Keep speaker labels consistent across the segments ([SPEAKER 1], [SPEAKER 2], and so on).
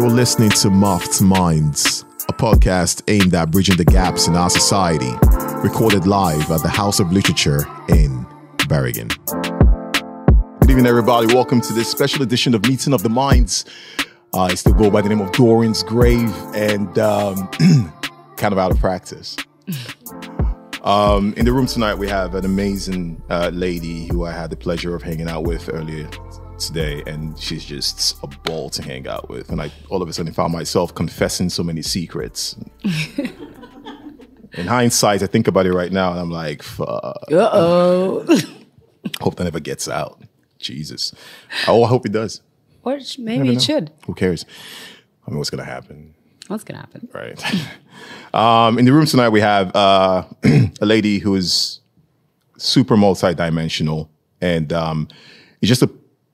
[SPEAKER 1] You're listening to Muffed Minds, a podcast aimed at bridging the gaps in our society, recorded live at the House of Literature in Bergen. Good evening, everybody. Welcome to this special edition of Meeting of the Minds. Uh, I still go by the name of Dorian's Grave and um, kind of out of practice. Um, in the room tonight, we have an amazing uh, lady who I had the pleasure of hanging out with earlier today, and she's just a ball to hang out with. And I all of a sudden found myself confessing so many secrets. in hindsight, I think about it right now, and I'm like, fuck.
[SPEAKER 2] Uh oh.
[SPEAKER 1] Hope that never gets out. Jesus. Oh, I hope it does.
[SPEAKER 2] or maybe it should.
[SPEAKER 1] Who cares? I mean, what's gonna happen?
[SPEAKER 2] What's gonna happen?
[SPEAKER 1] Right. um, in the room tonight, we have uh, a lady who is super multidimensional, and um, it's just a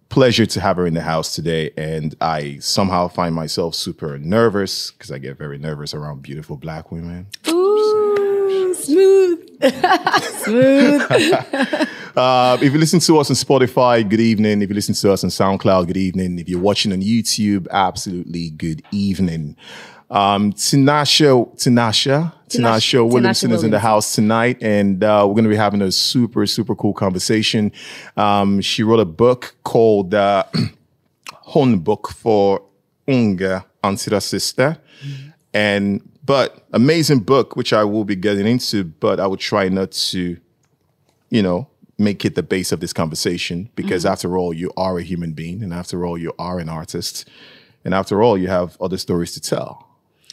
[SPEAKER 1] pleasure to have her in the house today. And I somehow find myself super nervous because I get very nervous around beautiful black women.
[SPEAKER 2] Ooh, smooth, smooth.
[SPEAKER 1] Uh, if you listen to us on Spotify, good evening. If you listen to us on SoundCloud, good evening. If you're watching on YouTube, absolutely good evening. Um, Tinashe, Tinashe, Tinashe Williamson is in the house tonight, and uh, we're going to be having a super, super cool conversation. Um, she wrote a book called uh, Håndbok for unge antirasister. And, but amazing book, which I will be getting into, but I will try not to, you know, make it the base of this conversation because after all, you are a human being. And after all, you are an artist. And after all, you have other stories to tell.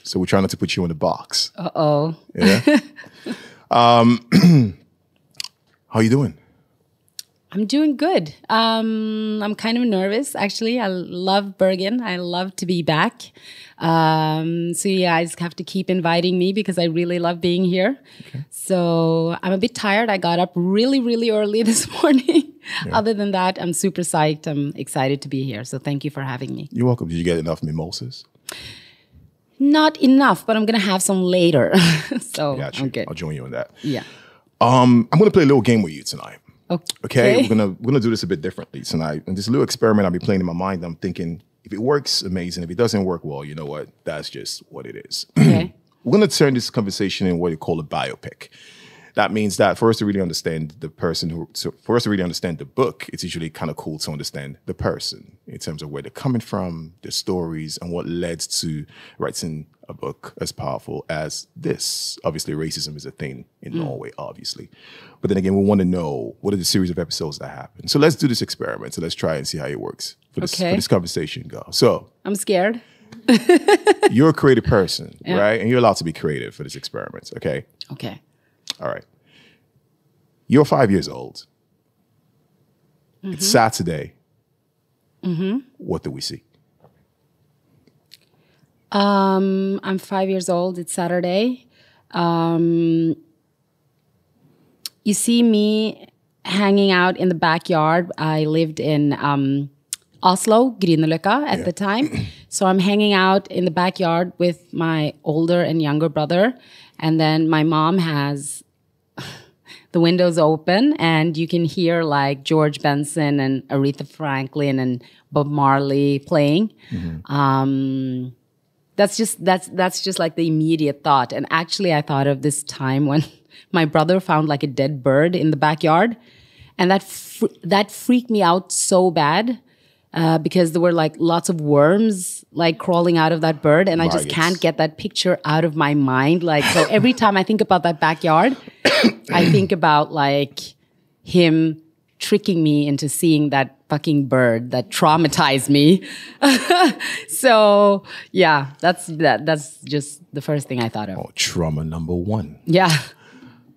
[SPEAKER 1] So we're trying not to put you in a box.
[SPEAKER 2] Uh oh.
[SPEAKER 1] Yeah. um, how you doing?
[SPEAKER 2] I'm doing good. Um, I'm kind of nervous, actually. I love Bergen. I love to be back. Um, so you guys have to keep inviting me because I really love being here. Okay. So I'm a bit tired. I got up really, really early this morning. Other than that, I'm super psyched. I'm excited to be here. So thank you for having me.
[SPEAKER 1] You're welcome. Did you get enough mimosas?
[SPEAKER 2] Not enough, but I'm gonna have some later. so
[SPEAKER 1] Got you.
[SPEAKER 2] I'm good.
[SPEAKER 1] I'll join you on that.
[SPEAKER 2] Yeah.
[SPEAKER 1] Um, I'm to play a little game with you tonight.
[SPEAKER 2] Okay.
[SPEAKER 1] Okay, we're gonna we're gonna do this a bit differently tonight. And this little experiment I'll be playing in my mind. I'm thinking if it works, amazing. If it doesn't work, well, you know what? That's just what it is.
[SPEAKER 2] Okay.
[SPEAKER 1] we're gonna turn this conversation in what you call a biopic. That means that for us to really understand the person who, so for us to really understand the book, it's usually kind of cool to understand the person in terms of where they're coming from, their stories, and what led to writing a book as powerful as this. Obviously, racism is a thing in mm. Norway, obviously. But then again, we want to know what are the series of episodes that happen. So let's do this experiment. So let's try and see how it works for this,
[SPEAKER 2] Okay.
[SPEAKER 1] for this conversation go. So
[SPEAKER 2] I'm scared.
[SPEAKER 1] you're a creative person, right? And you're allowed to be creative for this experiment, okay?
[SPEAKER 2] Okay.
[SPEAKER 1] All right. You're five years old. It's Saturday. What do we see?
[SPEAKER 2] Um, I'm five years old. It's Saturday. Um, you see me hanging out in the backyard. I lived in um, Oslo, Grünerløkka at the time. So I'm hanging out in the backyard with my older and younger brother. And then my mom has the windows open and you can hear like George Benson and Aretha Franklin and Bob Marley playing. Um, that's just that's that's just like the immediate thought. And actually, I thought of this time when my brother found like a dead bird in the backyard, and that fr- that freaked me out so bad. Uh, because there were like lots of worms like crawling out of that bird, and I just can't get that picture out of my mind. Like, so every time I think about that backyard, I think about like him tricking me into seeing that fucking bird that traumatized me. so yeah, that's that. That's just the first thing I thought of.
[SPEAKER 1] Oh, trauma number one.
[SPEAKER 2] Yeah,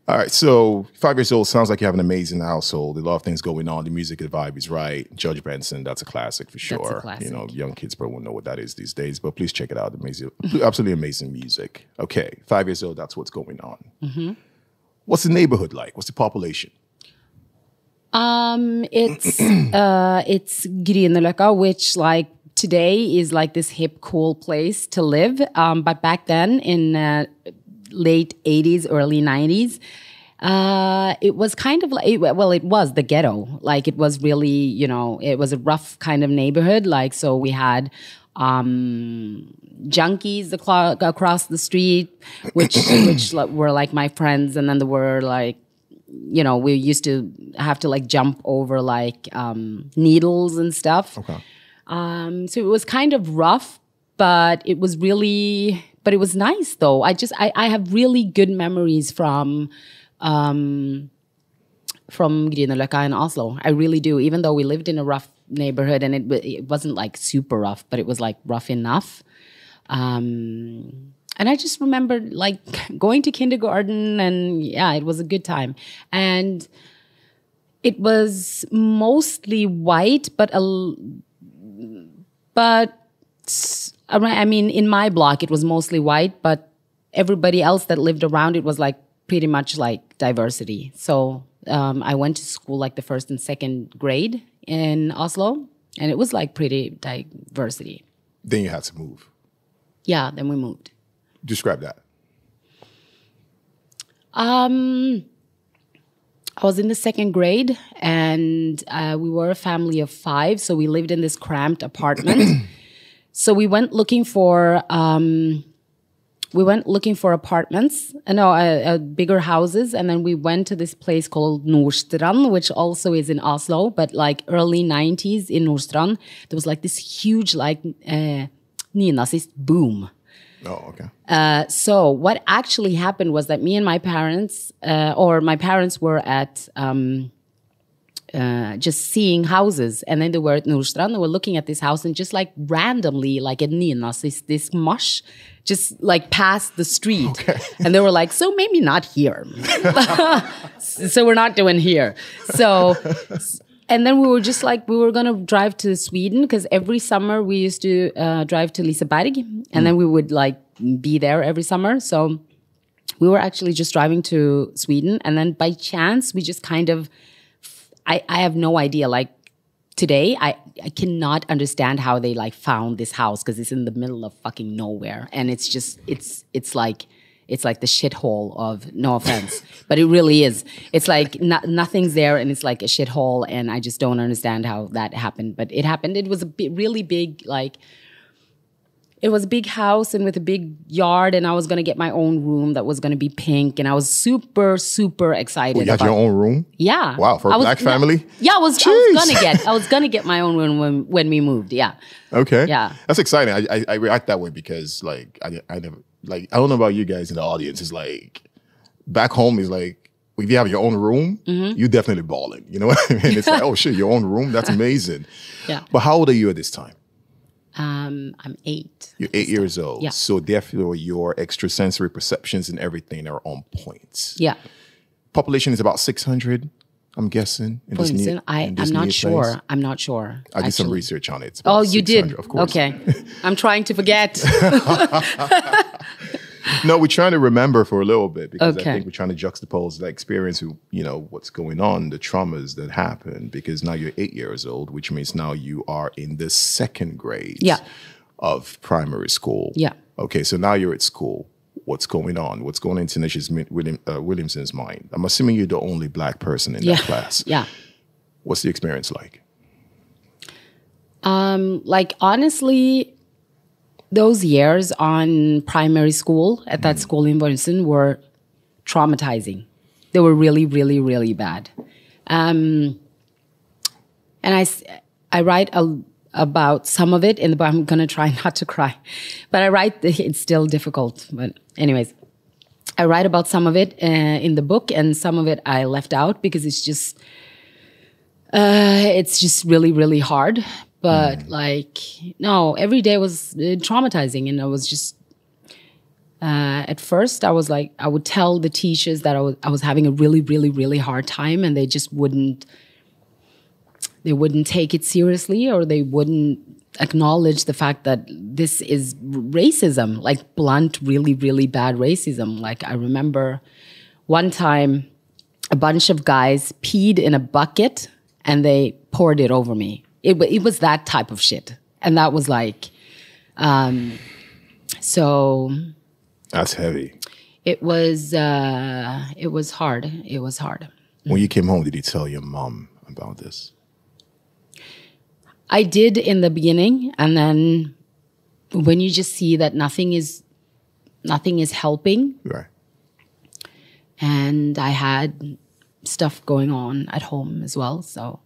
[SPEAKER 1] All right. So, five years old sounds like you have an amazing household. A lot of things going on. The music, the vibe is right. George Benson, that's a classic for sure.
[SPEAKER 2] classic.
[SPEAKER 1] You know, young kids probably won't know what that is these days, but please check it out. Amazing, absolutely amazing music. Okay. Five years old, that's what's going on. What's the neighborhood like? What's the population?
[SPEAKER 2] um, it's uh, it's Grünerløkka, which like today is like this hip, cool place to live. Um, but back then in uh, late '80s, early '90s. Uh, it was kind of like, well, it was the ghetto. Like it was really, you know, it was a rough kind of neighborhood. Like, so we had um, junkies across the street, which which were like my friends, and then there were like you know we used to have to like jump over like um, needles and stuff.
[SPEAKER 1] Okay.
[SPEAKER 2] Um, so it was kind of rough, but it was really, but it was nice though. I just, I, I have really good memories from, um, from Grünerløkka in Oslo. I really do. Even though we lived in a rough neighborhood and it, it wasn't like super rough, but it was like rough enough. Um, and I just remember like going to kindergarten and yeah, it was a good time. And it was mostly white, but a, but I mean, in my block, it was mostly white, but everybody else that lived around it was like pretty much like diversity. So um, I went to school like the first and second grade in Oslo, and it was like pretty diversity.
[SPEAKER 1] Then you had to move.
[SPEAKER 2] Yeah, then we moved.
[SPEAKER 1] Describe that.
[SPEAKER 2] Um, I was in the second grade, and uh, we were a family of five, so we lived in this cramped apartment. so we went looking for um, we went looking for apartments, uh, no, uh, uh, bigger houses, and then we went to this place called Nordstrand, which also is in Oslo, but like early '90s in Nordstrand, there was like this huge like uh, neo-Nazist boom.
[SPEAKER 1] Oh, okay.
[SPEAKER 2] Uh, so what actually happened was that me and my parents, uh, or my parents were at um, uh, just seeing houses, and then they were at Nordstrand. They were looking at this house, and just like randomly, like a Ninas, this this mush, just like passed the street, okay. and they were like, "So maybe not here." so we're not doing here. So and then we were just like we were gonna drive to Sweden because every summer we used to uh, drive to Liseberg, and mm. then we would like be there every summer. So we were actually just driving to Sweden, and then by chance we just kind of, I I have no idea. Like today, I I cannot understand how they like found this house because it's in the middle of fucking nowhere, and it's just it's it's like it's like the shithole of no offense, but it really is. It's like no, nothing's there, and it's like a shithole, and I just don't understand how that happened. But it happened. It was a really big, like, it was a big house and with a big yard, and I was gonna get my own room that was gonna be pink, and I was super, super excited.
[SPEAKER 1] you got your own room?
[SPEAKER 2] Yeah.
[SPEAKER 1] Wow, for a
[SPEAKER 2] was,
[SPEAKER 1] black family?
[SPEAKER 2] Yeah, I was, I was gonna get, I was gonna get my own room when when we moved. Yeah.
[SPEAKER 1] Okay.
[SPEAKER 2] Yeah.
[SPEAKER 1] That's exciting. I I, I react that way because like I I never like I don't know about you guys in the audience. It's like back home is like if you have your own room, mm-hmm. you're definitely balling. You know what I mean? It's like, oh shit, your own room. That's amazing.
[SPEAKER 2] yeah.
[SPEAKER 1] But how old are you at this time?
[SPEAKER 2] Um, I'm eight.
[SPEAKER 1] You're eight years old.
[SPEAKER 2] Yeah.
[SPEAKER 1] So therefore, your extrasensory perceptions and everything are on point.
[SPEAKER 2] Yeah.
[SPEAKER 1] Population is about six hundred. I'm guessing.
[SPEAKER 2] In this new, I, in this I'm not sure. Place. I'm not sure.
[SPEAKER 1] I did some research on it.
[SPEAKER 2] Oh, you did? Of course. Okay. I'm trying to forget.
[SPEAKER 1] no, we're trying to remember for a little bit because okay. I think we're trying to juxtapose that experience, you know, what's going on, the traumas that happen, because now you're eight years old, which means now you are in the second grade
[SPEAKER 2] yeah.
[SPEAKER 1] of primary school.
[SPEAKER 2] Yeah.
[SPEAKER 1] Okay, so now you're at school what's going on, what's going on in Tanisha William, uh, Williamson's mind. I'm assuming you're the only black person in
[SPEAKER 2] yeah.
[SPEAKER 1] that class.
[SPEAKER 2] Yeah.
[SPEAKER 1] What's the experience like?
[SPEAKER 2] Um, like honestly, those years on primary school at that mm. school in Vormsund were traumatizing. They were really, really, really bad. Um, and I, I write a about some of it in the book. I'm going to try not to cry, but I write, it's still difficult. But, anyways, I write about some of it uh, in the book, and some of it I left out because it's just, uh, it's just really, really hard. But mm. like, no, every day was uh, traumatizing, and I was just uh, at first I was like, I would tell the teachers that I was, I was having a really, really, really hard time, and they just wouldn't they wouldn't take it seriously or they wouldn't acknowledge the fact that this is racism, like blunt, really, really bad racism. Like I remember one time a bunch of guys peed in a bucket and they poured it over me. It, it was that type of shit. And that was like, um, so.
[SPEAKER 1] That's heavy.
[SPEAKER 2] It was, uh, it was hard. It was hard.
[SPEAKER 1] When you came home, did you tell your mom about this?
[SPEAKER 2] I did in the beginning, and then when you just see that nothing is nothing is helping
[SPEAKER 1] Right.
[SPEAKER 2] and I had stuff going on at home as well. So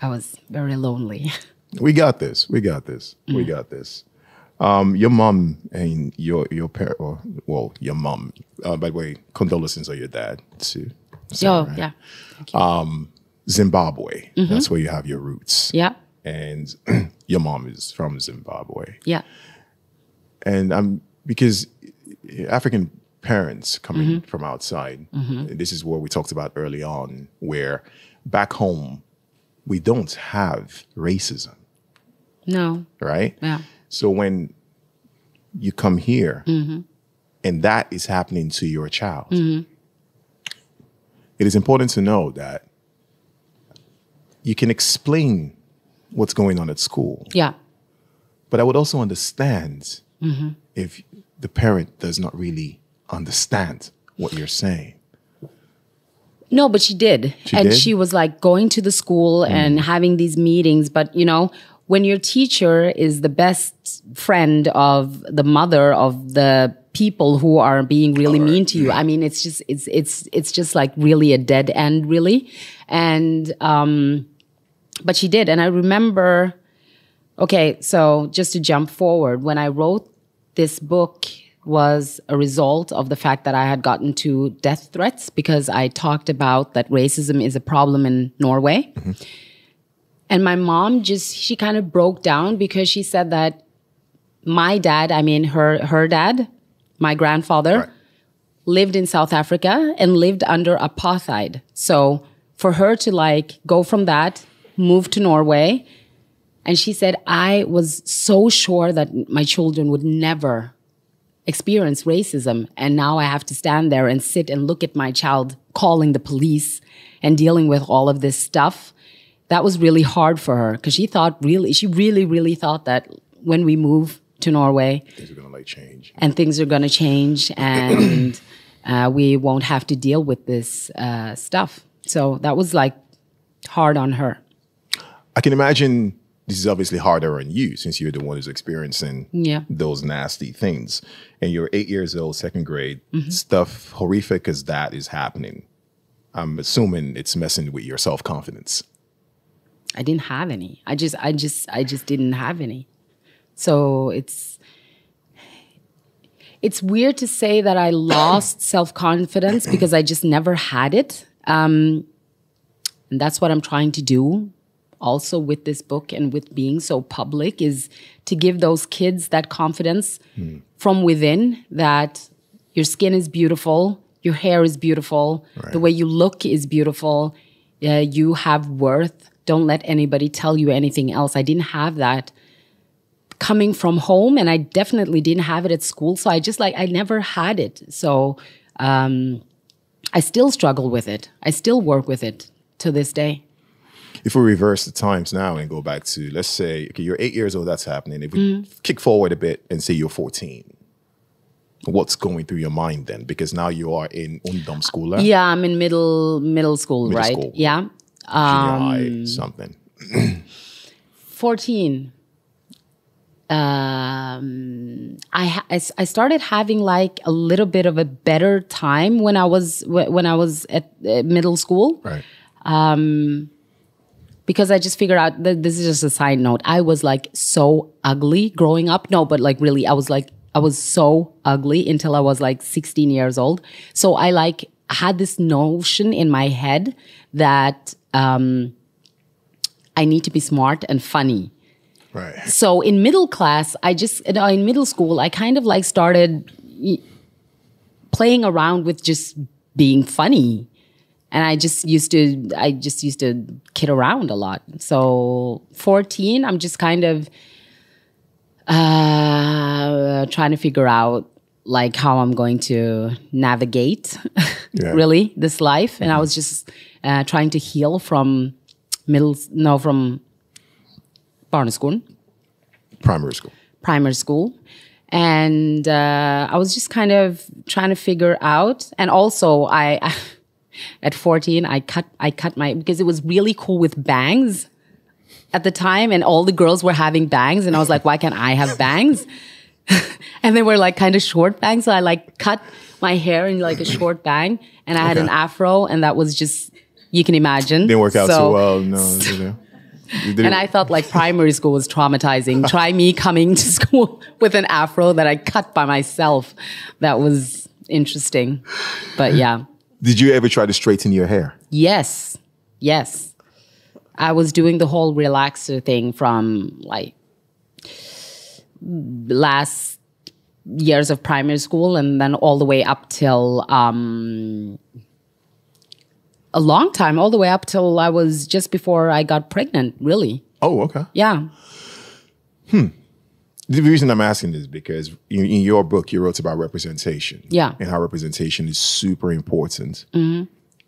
[SPEAKER 2] I was very lonely.
[SPEAKER 1] We got this. We got this. We
[SPEAKER 2] Mm-hmm.
[SPEAKER 1] got this. Um, your mom and your your parent, well, your mom. Uh, by the way, condolences on your dad too.
[SPEAKER 2] oh,
[SPEAKER 1] right.
[SPEAKER 2] yeah.
[SPEAKER 1] Zimbabwe.
[SPEAKER 2] Mm-hmm.
[SPEAKER 1] That's where you have your roots.
[SPEAKER 2] Yeah.
[SPEAKER 1] And your mom is from Zimbabwe.
[SPEAKER 2] Yeah.
[SPEAKER 1] and I'm because African parents coming
[SPEAKER 2] Mm-hmm.
[SPEAKER 1] from outside, this is what we talked about early on, where back home we don't have racism,
[SPEAKER 2] No.
[SPEAKER 1] right?
[SPEAKER 2] Yeah.
[SPEAKER 1] So when you come here
[SPEAKER 2] Mm-hmm.
[SPEAKER 1] and that is happening to your child, it is important to know that you can explain what's going on at school.
[SPEAKER 2] Yeah.
[SPEAKER 1] But I would also understand
[SPEAKER 2] Mm-hmm.
[SPEAKER 1] if the parent does not really understand what you're saying.
[SPEAKER 2] No, but she did.
[SPEAKER 1] She
[SPEAKER 2] and
[SPEAKER 1] did?
[SPEAKER 2] she was like going to the school and having these meetings. But, you know, when your teacher is the best friend of the mother of the people who are being really mean to you, I mean, it's just, it's, it's, it's just like really a dead end, really. And, um, but she did. And I remember, okay, so just to jump forward, when I wrote this book was a result of the fact that I had gotten to death threats because I talked about that racism is a problem in Norway. Mm-hmm. And my mom just she kind of broke down because she said that my dad, I mean her her dad, my grandfather,
[SPEAKER 1] Right.
[SPEAKER 2] lived in South Africa and lived under apartheid. So for her to like go from that, move to Norway, and she said, I was so sure that my children would never experience racism. And now I have to stand there and sit and look at my child calling the police and dealing with all of this stuff. That was really hard for her because she thought really, she really, really thought that when we move to Norway,
[SPEAKER 1] Things are gonna like change.
[SPEAKER 2] and things are going to change and uh, we won't have to deal with this uh, stuff. So that was like hard on her.
[SPEAKER 1] I can imagine this is obviously harder on you since you're the one who's experiencing
[SPEAKER 2] Yeah.
[SPEAKER 1] those nasty things. And you're eight years old, second grade,
[SPEAKER 2] Mm-hmm.
[SPEAKER 1] stuff horrific as that is happening. I'm assuming it's messing with your self confidence.
[SPEAKER 2] I didn't have any. I just, I just, I just didn't have any. So it's, it's weird to say that I lost self confidence because I just never had it. Um, and that's what I'm trying to do also with this book and with being so public is to give those kids that confidence from within that your skin is beautiful, your hair is beautiful, the way you look is beautiful, uh, you have worth. Don't let anybody tell you anything else. I didn't have that coming from home and I definitely didn't have it at school. So I just like, I never had it. So um, I still struggle with it. I still work with it to this day.
[SPEAKER 1] If we reverse the times now and go back to, let's say, okay, you're eight years old, that's happening. If we
[SPEAKER 2] Mm.
[SPEAKER 1] kick forward a bit and say you're 14, what's going through your mind then? Because now you are in Undom school, eh?
[SPEAKER 2] Yeah, I'm in middle middle school,
[SPEAKER 1] Middle
[SPEAKER 2] right?
[SPEAKER 1] school.
[SPEAKER 2] Yeah.
[SPEAKER 1] junior
[SPEAKER 2] Um,
[SPEAKER 1] high, something.
[SPEAKER 2] 14 um I, I I started having like a little bit of a better time when I was wh- when I was at uh, middle school
[SPEAKER 1] Right.
[SPEAKER 2] Because I just figured out that this is just a side note. I was like so ugly growing up. No, but like really, I was like, I was so ugly until I was like 16 years old. So I like had this notion in my head that um, I need to be smart and funny.
[SPEAKER 1] Right.
[SPEAKER 2] So in middle class, I just in middle school, I kind of like started playing around with just being funny, and I just used to I just used to kid around a lot. So fourteen, I'm just kind of uh, trying to figure out like how I'm going to navigate
[SPEAKER 1] Yeah.
[SPEAKER 2] really this life, and I was just uh, trying to heal from middle no from barneskolen
[SPEAKER 1] Primary school.
[SPEAKER 2] primary school. And uh, I was just kind of trying to figure out. And also, I, at 14, I cut I cut my because it was really cool with bangs. at the time, and all the girls were having bangs, and I was like, why can't I have bangs? and they were like kind of short bangs, so I like cut my hair in like a short bang, and I had an afro, and that was just you can imagine
[SPEAKER 1] Didn't work out
[SPEAKER 2] So-
[SPEAKER 1] so well. No. you know. You didn't-
[SPEAKER 2] And I felt like primary school was traumatizing. Try me coming to school with an afro that I cut by myself. That was interesting. But yeah.
[SPEAKER 1] Did you ever try to straighten your hair?
[SPEAKER 2] Yes. Yes. I was doing the whole relaxer thing from like last years of primary school and then all the way up till um a long time, all the way up till I was just before I got pregnant, really.
[SPEAKER 1] Oh, okay.
[SPEAKER 2] Yeah.
[SPEAKER 1] The reason I'm asking is because in, in your book you wrote about representation.
[SPEAKER 2] Yeah.
[SPEAKER 1] And how representation is super important.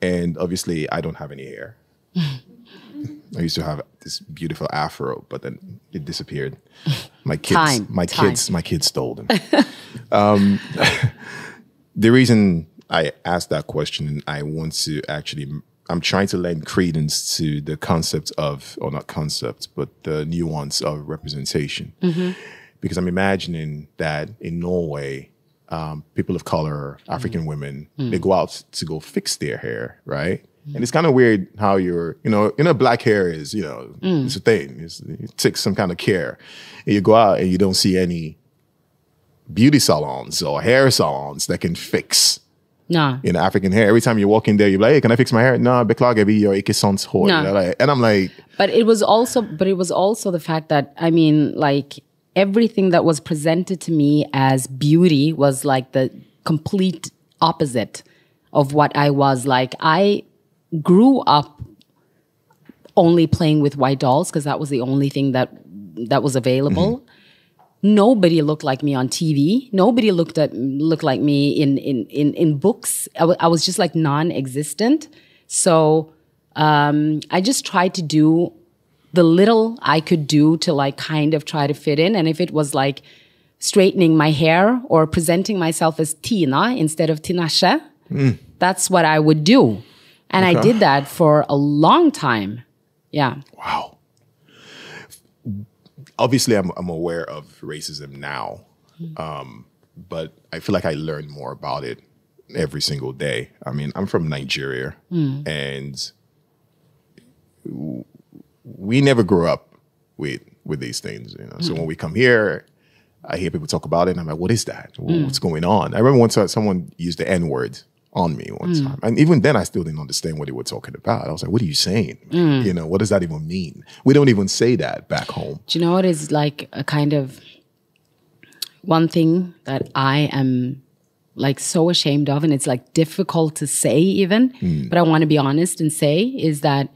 [SPEAKER 1] And obviously, I don't have any hair. I used to have this beautiful afro, but then it disappeared. My kids,
[SPEAKER 2] Time,
[SPEAKER 1] my
[SPEAKER 2] time.
[SPEAKER 1] kids, my kids stole them. um, the reason I asked that question, and I want to actually, I'm trying to lend credence to the concept of, or not concept, but the nuance of representation because I'm imagining that in Norway, um, people of color, African women, they hmm. go out to go fix their hair, right? Hmm. And it's kind of weird how you're, you know, you know, black hair is, you know, hmm. it's a thing. It's, it takes some kind of care. And you go out and you don't see any beauty salons or hair salons that can fix
[SPEAKER 2] No.
[SPEAKER 1] you know, African hair. Every time you walk in there, you're like, hey, can I fix my hair? No, beklager, be your ikke sant hår.
[SPEAKER 2] No.
[SPEAKER 1] You know, like, and I'm like,
[SPEAKER 2] But it was also but it was also the fact that I mean like everything that was presented to me as beauty was like the complete opposite of what I was like I grew up only playing with white dolls because that was the only thing that that was available. Nobody looked like me on TV. Nobody looked at looked like me in in in, in books. I I was just like non-existent. So um, I just tried to do the little I could do to like kind of try to fit in. And if it was like straightening my hair or presenting myself as Tina instead of Tinashe, that's what I would do. And I did that for a long time. Yeah.
[SPEAKER 1] wow. Obviously, I'm, I'm aware of racism now, um, but I feel like I learn more about it every single day. I mean, I'm from Nigeria, and w- we never grew up with with these things. You know, so when we come here, I hear people talk about it, and I'm like, "What is that? Mm. What's going on?" I remember once uh, someone used the N word on me one mm. time, and even then, I still didn't understand what they were talking about. I was like, "What are you saying? Mm. You know, what does that even mean?" We don't even say that back home.
[SPEAKER 2] Do you know what is like a kind of one thing that I am like so ashamed of, and it's like difficult to say even, but I want to be honest and say is that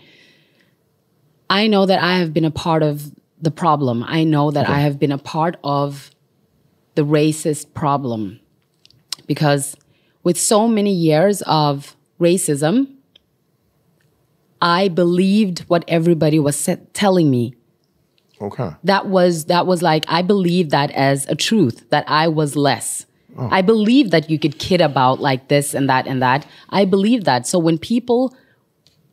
[SPEAKER 2] I know that I have been a part of the problem. I know that I have been a part of the racist problem because with so many years of racism, I believed what everybody was telling me
[SPEAKER 1] Okay.
[SPEAKER 2] that was that was like I believed that as a truth that I was less. Oh. I believed that you could kid about like this and that and that. I believed that. So when people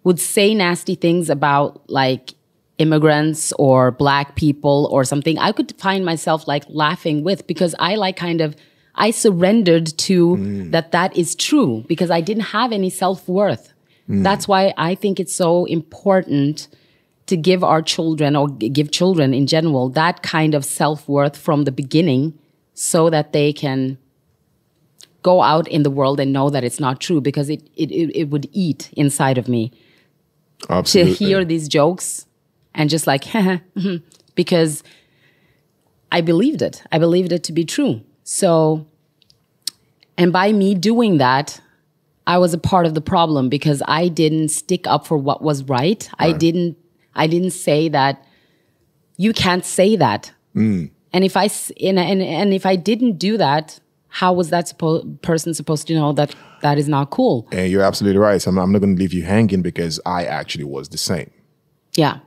[SPEAKER 2] would say nasty things about like immigrants or black people or something, I could find myself like laughing with because I like kind of I surrendered to mm. that that is true because I didn't have any self-worth. Mm. That's why I think it's so important to give our children or give children in general that kind of self-worth from the beginning so that they can go out in the world and know that it's not true because it it, it, it would eat inside of me to hear these jokes and just like because I believed it. I believed it to be true. So and by me doing that, I was a part of the problem because I didn't stick up for what was right. I didn't I didn't say that you can't say that. Mm. And if I and, and and if I didn't do that, how was that suppo- person supposed to know that that is not cool?
[SPEAKER 1] And you're absolutely right. So I'm, I'm not going to leave you hanging because I actually was the same.
[SPEAKER 2] Yeah.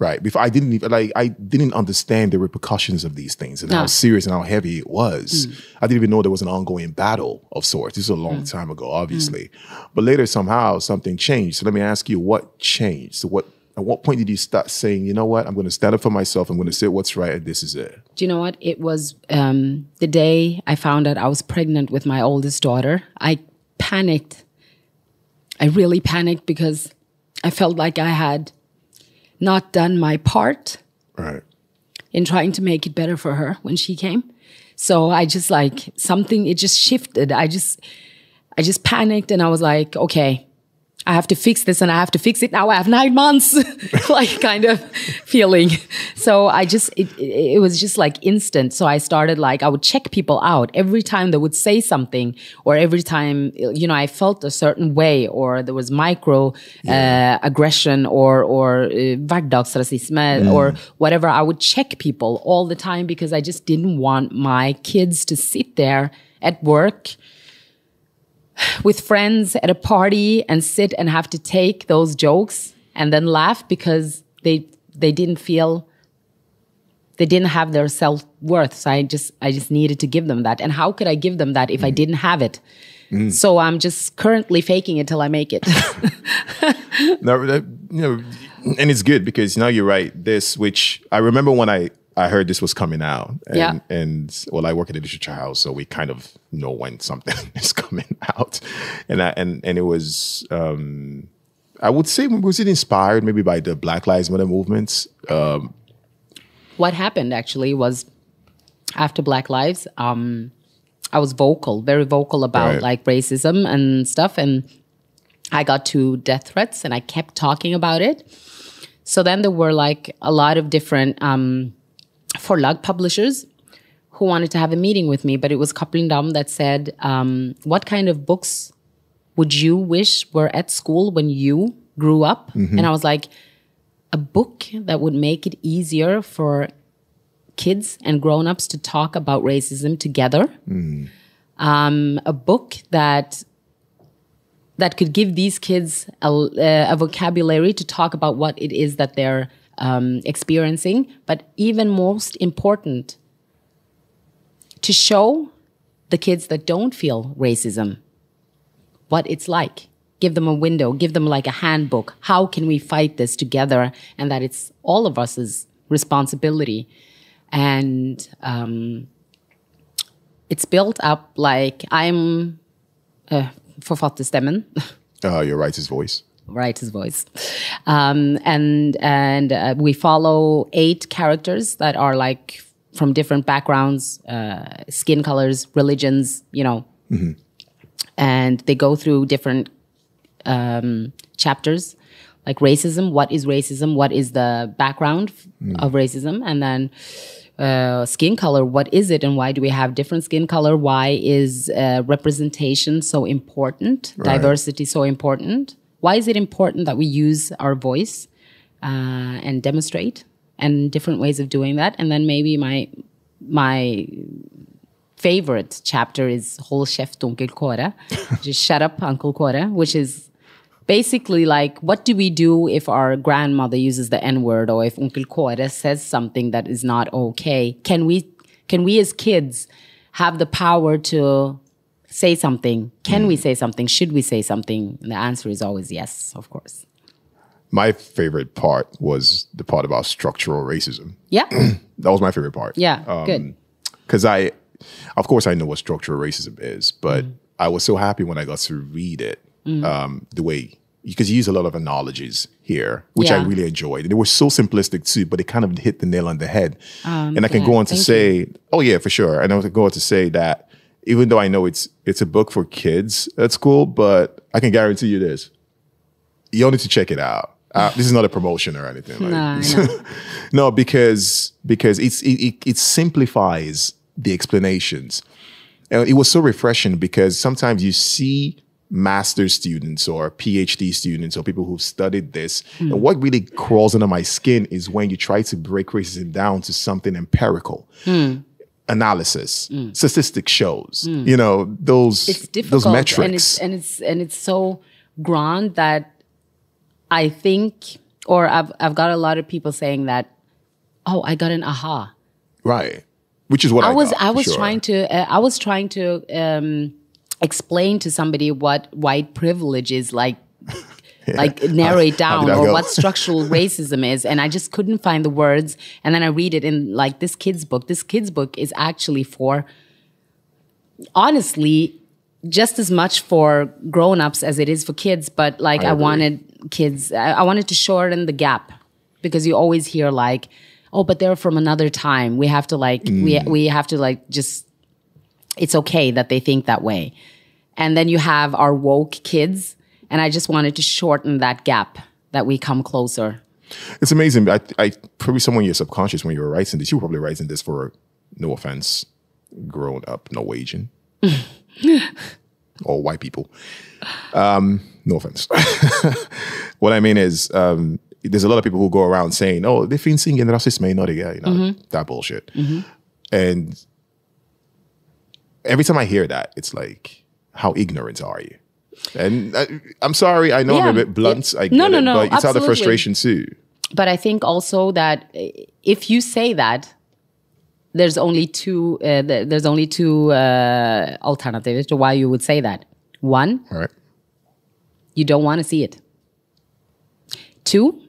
[SPEAKER 1] Right. Before I didn't even like I didn't understand the repercussions of these things and how serious and how heavy it was. Mm. I didn't even know there was an ongoing battle of sorts. This is a long mm. time ago, mm. obviously. But later somehow something changed. So let me ask you, what changed? So what At what point did you start saying, you know what, I'm going to stand up for myself. I'm going to say what's right, and this is it.
[SPEAKER 2] Do you know what? It was um, the day I found out I was pregnant with my oldest daughter. I panicked. I really panicked because I felt like I had not done my part
[SPEAKER 1] Right.
[SPEAKER 2] in trying to make it better for her when she came. So I just like something, it just shifted. I just, I just panicked and I was like, okay, I have to fix this and I have to fix it now. I have nine months, like kind of feeling. So I just, it, it, was just like instant. So I started like, I would check people out every time they would say something or every time, you know, I felt a certain way or there was micro uh, aggression or, or uh, hverdagsrasisme or whatever. I would check people all the time because I just didn't want my kids to sit there at work with friends at a party and sit and have to take those jokes and then laugh because they they didn't feel they didn't have their self-worth. So i just i just needed to give them that. And how could i give them that if i mm. didn't have it? Mm. So i'm just currently faking it till i make it.
[SPEAKER 1] No, that, you know, and it's good because now you're right. This, which I remember when I I heard this was coming out, and,
[SPEAKER 2] Yeah.
[SPEAKER 1] and well, I work at a literature house, so we kind of know when something is coming out, and I, and and it was. um I would say was it inspired maybe by the Black Lives Matter movements? Um,
[SPEAKER 2] what happened actually was after black lives um i was vocal very vocal about
[SPEAKER 1] Right.
[SPEAKER 2] like racism and stuff and i got two death threats and i kept talking about it so then there were like a lot of different um forlag publishers who wanted to have a meeting with me but it was Cappelen Damm that said um, what kind of books would you wish were at school when you grew up? And i was like a book that would make it easier for kids and grown-ups to talk about racism together. Um, a book that that could give these kids a, a vocabulary to talk about what it is that they're um, experiencing but even most important to show the kids that don't feel racism what it's like. Give them a window, give them like a handbook. How can we fight this together? And that it's all of us's responsibility. And um, it's built up like I'm uh, forfatterstemmen,
[SPEAKER 1] uh, your writer's voice.
[SPEAKER 2] Writer's voice. Um, and and uh, we follow eight characters that are like from different backgrounds, uh, skin colors, religions, you know. And they go through different um, chapters, like racism. What is racism? What is the background of racism? And then uh, skin color. What is it, and why do we have different skin color? Why is uh, representation so important? Diversity so important? Why is it important that we use our voice uh, and demonstrate, and different ways of doing that? And then maybe my my favorite chapter is Hold Kjeft Onkel Kåre, just shut up Uncle Kåre, which is basically like what do we do if our grandmother uses the n-word or if Onkel Kåre says something that is not okay? Can we can we as kids have the power to say something? Can we say something? Should we say something? And the answer is always yes, of course.
[SPEAKER 1] My favorite part was the part about structural racism.
[SPEAKER 2] Yeah.
[SPEAKER 1] That was my favorite part.
[SPEAKER 2] Yeah.
[SPEAKER 1] Um,
[SPEAKER 2] good.
[SPEAKER 1] because I, of course, I know what structural racism is, but
[SPEAKER 2] Mm.
[SPEAKER 1] I was so happy when I got to read it um, the way because you use a lot of analogies here, which I really enjoyed. And they were so simplistic too, but they kind of hit the nail on the head. and I can
[SPEAKER 2] yeah,
[SPEAKER 1] go on to say, oh yeah, for sure. And I was go on to say that even though I know it's it's a book for kids at school, but I can guarantee you this: you'll need to check it out. Uh, this is not a promotion or anything. Like,
[SPEAKER 2] No,
[SPEAKER 1] no, because because it's it, it, it simplifies the explanations. And it was so refreshing because sometimes you see master's students or PhD students or people who've studied this. Hmm. And what really crawls under my skin is when you try to break racism down to something empirical. Hmm. Analysis, statistics shows, you know, those
[SPEAKER 2] it's difficult
[SPEAKER 1] those metrics.
[SPEAKER 2] and it's and it's and it's so grand that I think or I've I've got a lot of people saying that oh I got an aha
[SPEAKER 1] right. Which is what I,
[SPEAKER 2] I was
[SPEAKER 1] got,
[SPEAKER 2] I was
[SPEAKER 1] sure.
[SPEAKER 2] trying to uh, I was trying to um explain to somebody what white privilege is like like narrow it down or
[SPEAKER 1] go?
[SPEAKER 2] what structural racism is. And I just couldn't find the words. And then I read it in like this kid's book. This kid's book is actually for, honestly, just as much for grown-ups as it is for kids. But like
[SPEAKER 1] I
[SPEAKER 2] I, wanted kids, I, I wanted to shorten the gap because you always hear like, oh, but they're from another time. We have to like, we,
[SPEAKER 1] Mm.
[SPEAKER 2] we have to like just it's okay that they think that way. And then you have our woke kids. And I just wanted to shorten that gap that we come closer.
[SPEAKER 1] It's amazing. I, I probably someone in your subconscious when you were writing this, you were probably writing this for no offense, grown up Norwegian or white people. Um, no offense. what I mean is, um, there's a lot of people who go around saying, "Oh, they finns ingen rasism i Norge," you know, that bullshit. And every time I hear that, it's like, how ignorant are you? And I, I'm sorry, I know I'm a bit blunt. I get
[SPEAKER 2] No, no,
[SPEAKER 1] it,
[SPEAKER 2] no,
[SPEAKER 1] but it's out of frustration too.
[SPEAKER 2] But I think also that uh, if you say that, there's only two. Uh, there's only two uh, alternatives to why you would say that. One,
[SPEAKER 1] right.
[SPEAKER 2] you don't want to see it. Two,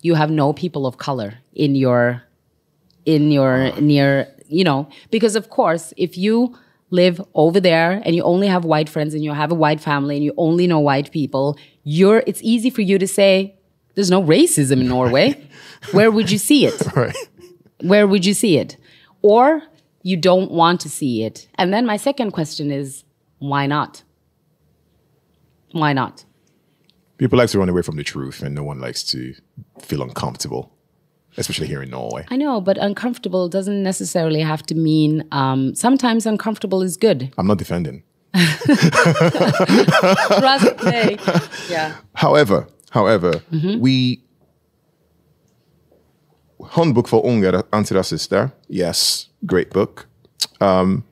[SPEAKER 2] you have no people of color in your in your near you know because of course if you live over there and you only have white friends and you have a white family and you only know white people you're it's easy for you to say there's no racism in Norway. Where would you see it?
[SPEAKER 1] Right.
[SPEAKER 2] where would you see it? Or you don't want to see it. And then my second question is why not? Why not?
[SPEAKER 1] People like to run away from the truth, and no one likes to feel uncomfortable, especially here in Norway.
[SPEAKER 2] I know, but uncomfortable doesn't necessarily have to mean. Um, sometimes uncomfortable is good.
[SPEAKER 1] I'm not defending.
[SPEAKER 2] Trust me. Yeah.
[SPEAKER 1] However, however,
[SPEAKER 2] Mm-hmm.
[SPEAKER 1] we Handbook for unga antirasister. Yes, great book. Um,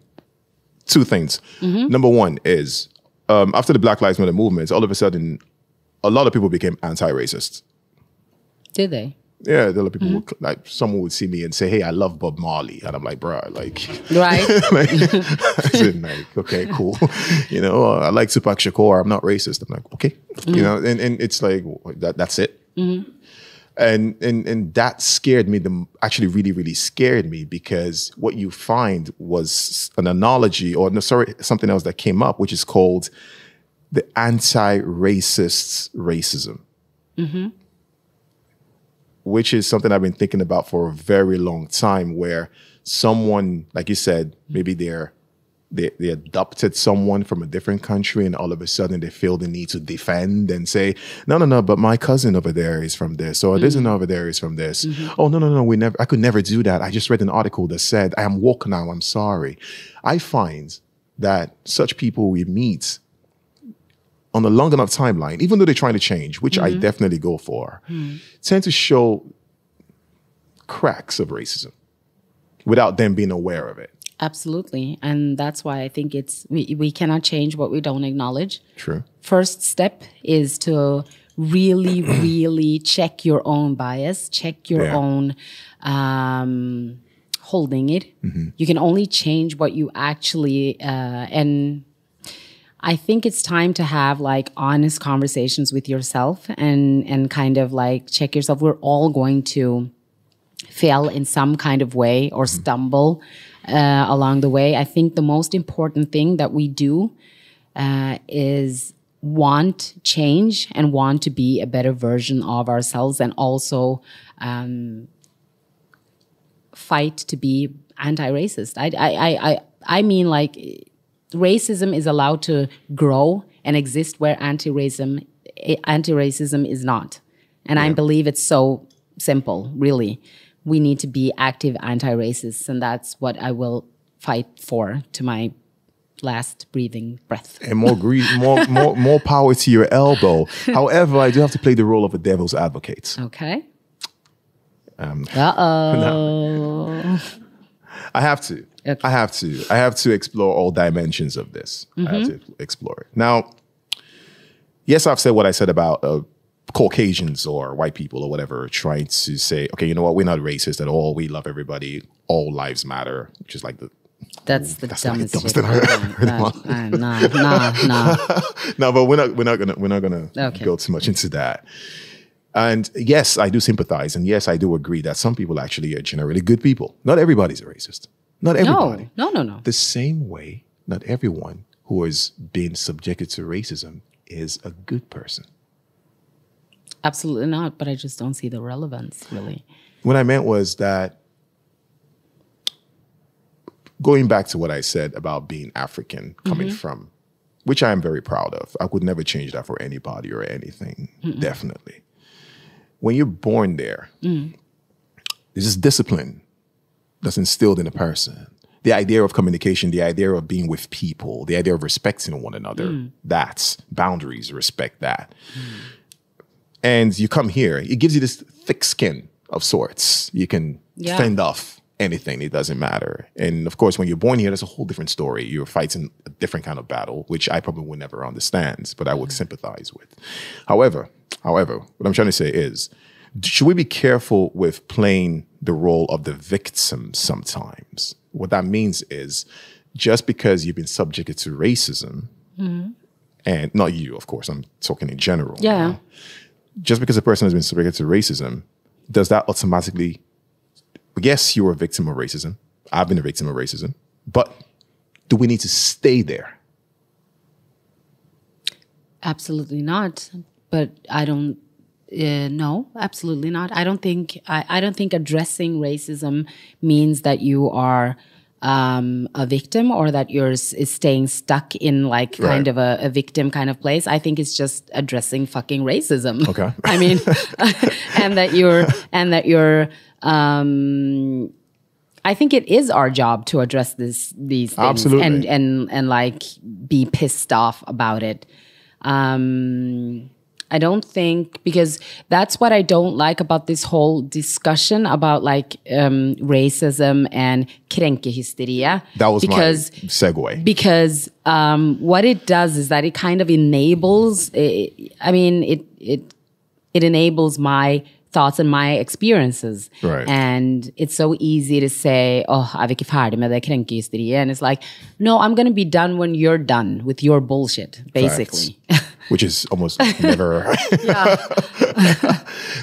[SPEAKER 1] two things.
[SPEAKER 2] Mm-hmm.
[SPEAKER 1] Number one is um, after the Black Lives Matter movement, all of a sudden, a lot of people became anti-racist.
[SPEAKER 2] Did they?
[SPEAKER 1] Yeah, there are people
[SPEAKER 2] Mm-hmm.
[SPEAKER 1] would, like someone would see me and say, "Hey, I love Bob Marley," and I'm like, "Bruh, like."
[SPEAKER 2] Right.
[SPEAKER 1] like, as in, like, okay, cool. you know, uh, I like Tupac Shakur. I'm not racist. I'm like, okay, you know, and, and it's like that. That's it. And and and that scared me. The actually really really scared me because what you find was an analogy, or no, sorry, something else that came up, which is called the anti-racist racism. Which is something I've been thinking about for a very long time, where someone, like you said, maybe they're they, they adopted someone from a different country and all of a sudden they feel the need to defend and say, no, no, no, but my cousin over there is from this, or this mm. one over there is from this. Mm-hmm. Oh, no, no, no, we never, I could never do that. I just read an article that said, I am woke now, I'm sorry. I find that such people we meet on a long enough timeline, even though they're trying to change, which I definitely go for, tend to show cracks of racism without them being aware of it.
[SPEAKER 2] Absolutely. And that's why I think it's, we, we cannot change what we don't acknowledge.
[SPEAKER 1] True.
[SPEAKER 2] First step is to really, really check your own bias, check your
[SPEAKER 1] Yeah.
[SPEAKER 2] own um, holding it. You can only change what you actually, uh, and I think it's time to have like honest conversations with yourself and and kind of like check yourself. We're all going to fail in some kind of way or stumble uh, along the way. I think the most important thing that we do uh, is want change and want to be a better version of ourselves and also um, fight to be anti-racist. I, I, I, I, I mean like racism is allowed to grow and exist where anti-racism, anti-racism is not. And I believe it's so simple, really. We need to be active anti-racists and that's what I will fight for to my last breathing breath.
[SPEAKER 1] and more greed, more more more power to your elbow. However, I do have to play the role of a devil's advocate.
[SPEAKER 2] Okay.
[SPEAKER 1] Um,
[SPEAKER 2] Uh oh.
[SPEAKER 1] I have to.
[SPEAKER 2] Okay.
[SPEAKER 1] I have to. I have to explore all dimensions of this. I have to explore it. Now, yes, I've said what I said about uh, Caucasians or white people or whatever trying to say, okay, you know what, we're not racist at all. We love everybody. All lives matter, which is like the
[SPEAKER 2] That's the
[SPEAKER 1] That's like the
[SPEAKER 2] dumbest,
[SPEAKER 1] dumbest thing I've
[SPEAKER 2] ever.
[SPEAKER 1] heard in
[SPEAKER 2] Nah, nah, nah.
[SPEAKER 1] no, but we're not we're not gonna we're not gonna
[SPEAKER 2] Okay.
[SPEAKER 1] go too much into that. And yes, I do sympathize, and yes, I do agree that some people actually are generally good people. Not everybody's a racist. Not everybody.
[SPEAKER 2] No, no, no, no.
[SPEAKER 1] The same way, not everyone who has been subjected to racism is a good person.
[SPEAKER 2] Absolutely not. But I just don't see the relevance, really.
[SPEAKER 1] What I meant was that going back to what I said about being African, coming mm-hmm. from, which I am very proud of. I would never change that for anybody or anything, definitely. When you're born there, mm. there's this discipline that's instilled in a person. The idea of communication, the idea of being with people, the idea of respecting one another, hmm. that's boundaries, respect that. And you come here, it gives you this thick skin of sorts. You can
[SPEAKER 2] Yeah.
[SPEAKER 1] fend off anything, it doesn't matter. And of course, when you're born here, that's a whole different story. You're fighting a different kind of battle, which I probably would never understand, but I would hmm. sympathize with. However, however, what I'm trying to say is, should we be careful with playing the role of the victim sometimes? What that means is just because you've been subjected to racism, mm-hmm. and not you, of course, I'm talking in general.
[SPEAKER 2] Yeah.
[SPEAKER 1] Just because a person has been subjected to racism, does that automatically, yes, you're a victim of racism. I've been a victim of racism, but do we need to stay there?
[SPEAKER 2] Absolutely not. But I don't. Uh, no, absolutely not. I don't think. I, I don't think addressing racism means that you are um, a victim or that you're s- is staying stuck in like kind of a, a victim kind of place. I think it's just addressing fucking racism.
[SPEAKER 1] Okay.
[SPEAKER 2] I mean, and that you're and that you're. Um, I think it is our job to address this these things
[SPEAKER 1] Absolutely.
[SPEAKER 2] and and and like be pissed off about it. Um, I don't think because that's what I don't like about this whole discussion about like um, racism and kränkehysteria.
[SPEAKER 1] That was
[SPEAKER 2] because
[SPEAKER 1] my segue.
[SPEAKER 2] because um, what it does is that it kind of enables. eh, I mean, it it it enables my thoughts and my experiences.
[SPEAKER 1] Right.
[SPEAKER 2] And it's so easy to say, "Oh, är inte färdiga med det kränkehysteri?" And it's like, no, I'm gonna be done when you're done with your bullshit, basically.
[SPEAKER 1] which is almost never.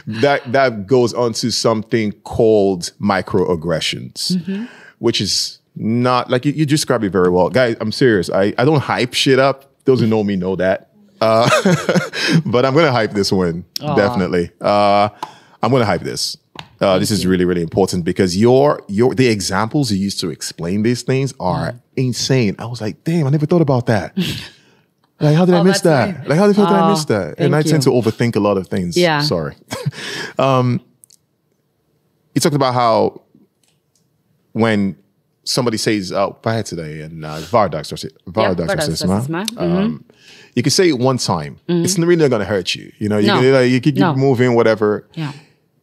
[SPEAKER 1] that that goes on to something called microaggressions,
[SPEAKER 2] Mm-hmm.
[SPEAKER 1] which is not like you, you described it very well, guys. I'm serious. I I don't hype shit up. Those who know me know that. Uh, but I'm gonna hype this one definitely. Uh, I'm gonna hype this. Uh, this is really really important because your your the examples you use to explain these things are
[SPEAKER 2] Mm.
[SPEAKER 1] insane. I was like, damn, I never thought about that. Like, how did I
[SPEAKER 2] Oh,
[SPEAKER 1] miss that? Like, how the fuck did I
[SPEAKER 2] Oh,
[SPEAKER 1] miss that? And I tend to overthink a lot of things.
[SPEAKER 2] Yeah.
[SPEAKER 1] Sorry. um, you talked about how when somebody says, oh, vad heter det? And uh, vardagsrasism.
[SPEAKER 2] vardagsrasism.
[SPEAKER 1] Um, you can say it one time. It's not really not going to hurt you. You know, you,
[SPEAKER 2] Mm-hmm. No.
[SPEAKER 1] can, like, you can keep
[SPEAKER 2] No.
[SPEAKER 1] moving, whatever.
[SPEAKER 2] Yeah.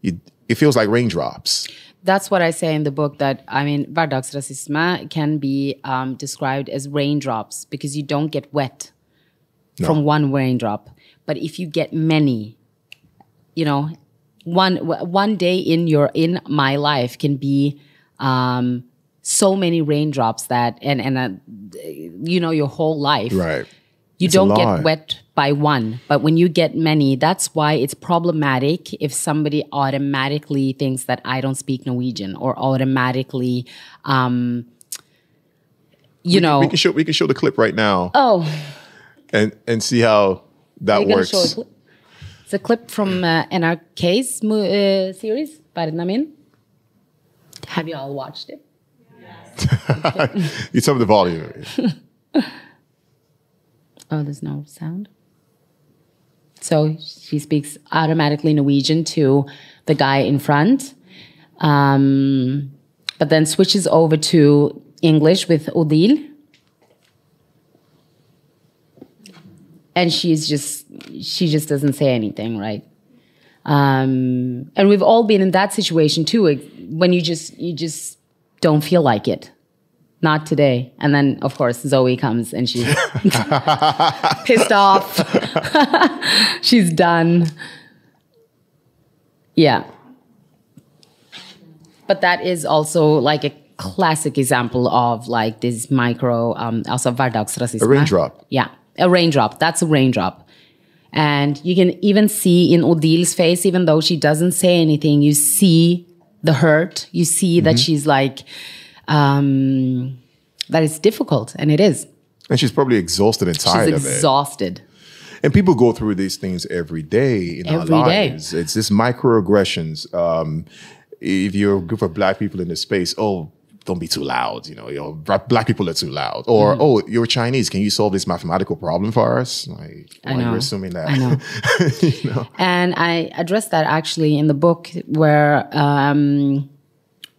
[SPEAKER 1] You, it feels like raindrops.
[SPEAKER 2] That's what I say in the book that I mean, vardagsrasism can be um, described as raindrops because you don't get wet from one raindrop. But if you get many, you know, one one day in your in my life can be um, so many raindrops that and and uh, you know your whole life.
[SPEAKER 1] Right.
[SPEAKER 2] you
[SPEAKER 1] It's
[SPEAKER 2] don't get wet by one. But when you get many that's why it's problematic if somebody automatically thinks that i don't speak norwegian or automatically um you know
[SPEAKER 1] We can show we can show the clip right now.
[SPEAKER 2] Oh
[SPEAKER 1] and and see how that works.
[SPEAKER 2] show a clip it's a clip from uh, nrk's uh, series Barnamin. have you all watched it
[SPEAKER 1] You tell me the volume.
[SPEAKER 2] Oh, there's no sound. So she speaks automatically Norwegian to the guy in front, um, but then switches over to English with Odile. And she's just, she just doesn't say anything, right? Um, and we've all been in that situation too, when you just, you just don't feel like it. Not today. And then, of course, Zoe comes and she's pissed off. she's done. Yeah. But that is also like a classic example of like this micro, um, alltså vardagsrasism.
[SPEAKER 1] A raindrop.
[SPEAKER 2] Yeah, a raindrop. That's a raindrop. And you can even see in Odil's face, even though she doesn't say anything, you see the hurt. You see that she's like, um, that it's difficult, and it is.
[SPEAKER 1] And she's probably exhausted and
[SPEAKER 2] She's
[SPEAKER 1] tired of it.
[SPEAKER 2] exhausted.
[SPEAKER 1] And people go through these things every day in
[SPEAKER 2] Every
[SPEAKER 1] our
[SPEAKER 2] day.
[SPEAKER 1] lives. It's just microaggressions. Um, if you're a group of black people in the space, oh, don't be too loud. You know, you know, black people are too loud. Or
[SPEAKER 2] Mm-hmm.
[SPEAKER 1] oh, you're Chinese. Can you solve this mathematical problem for us? Like,
[SPEAKER 2] I know.
[SPEAKER 1] You're assuming that.
[SPEAKER 2] I know.
[SPEAKER 1] you know.
[SPEAKER 2] And I addressed that actually in the book where, um,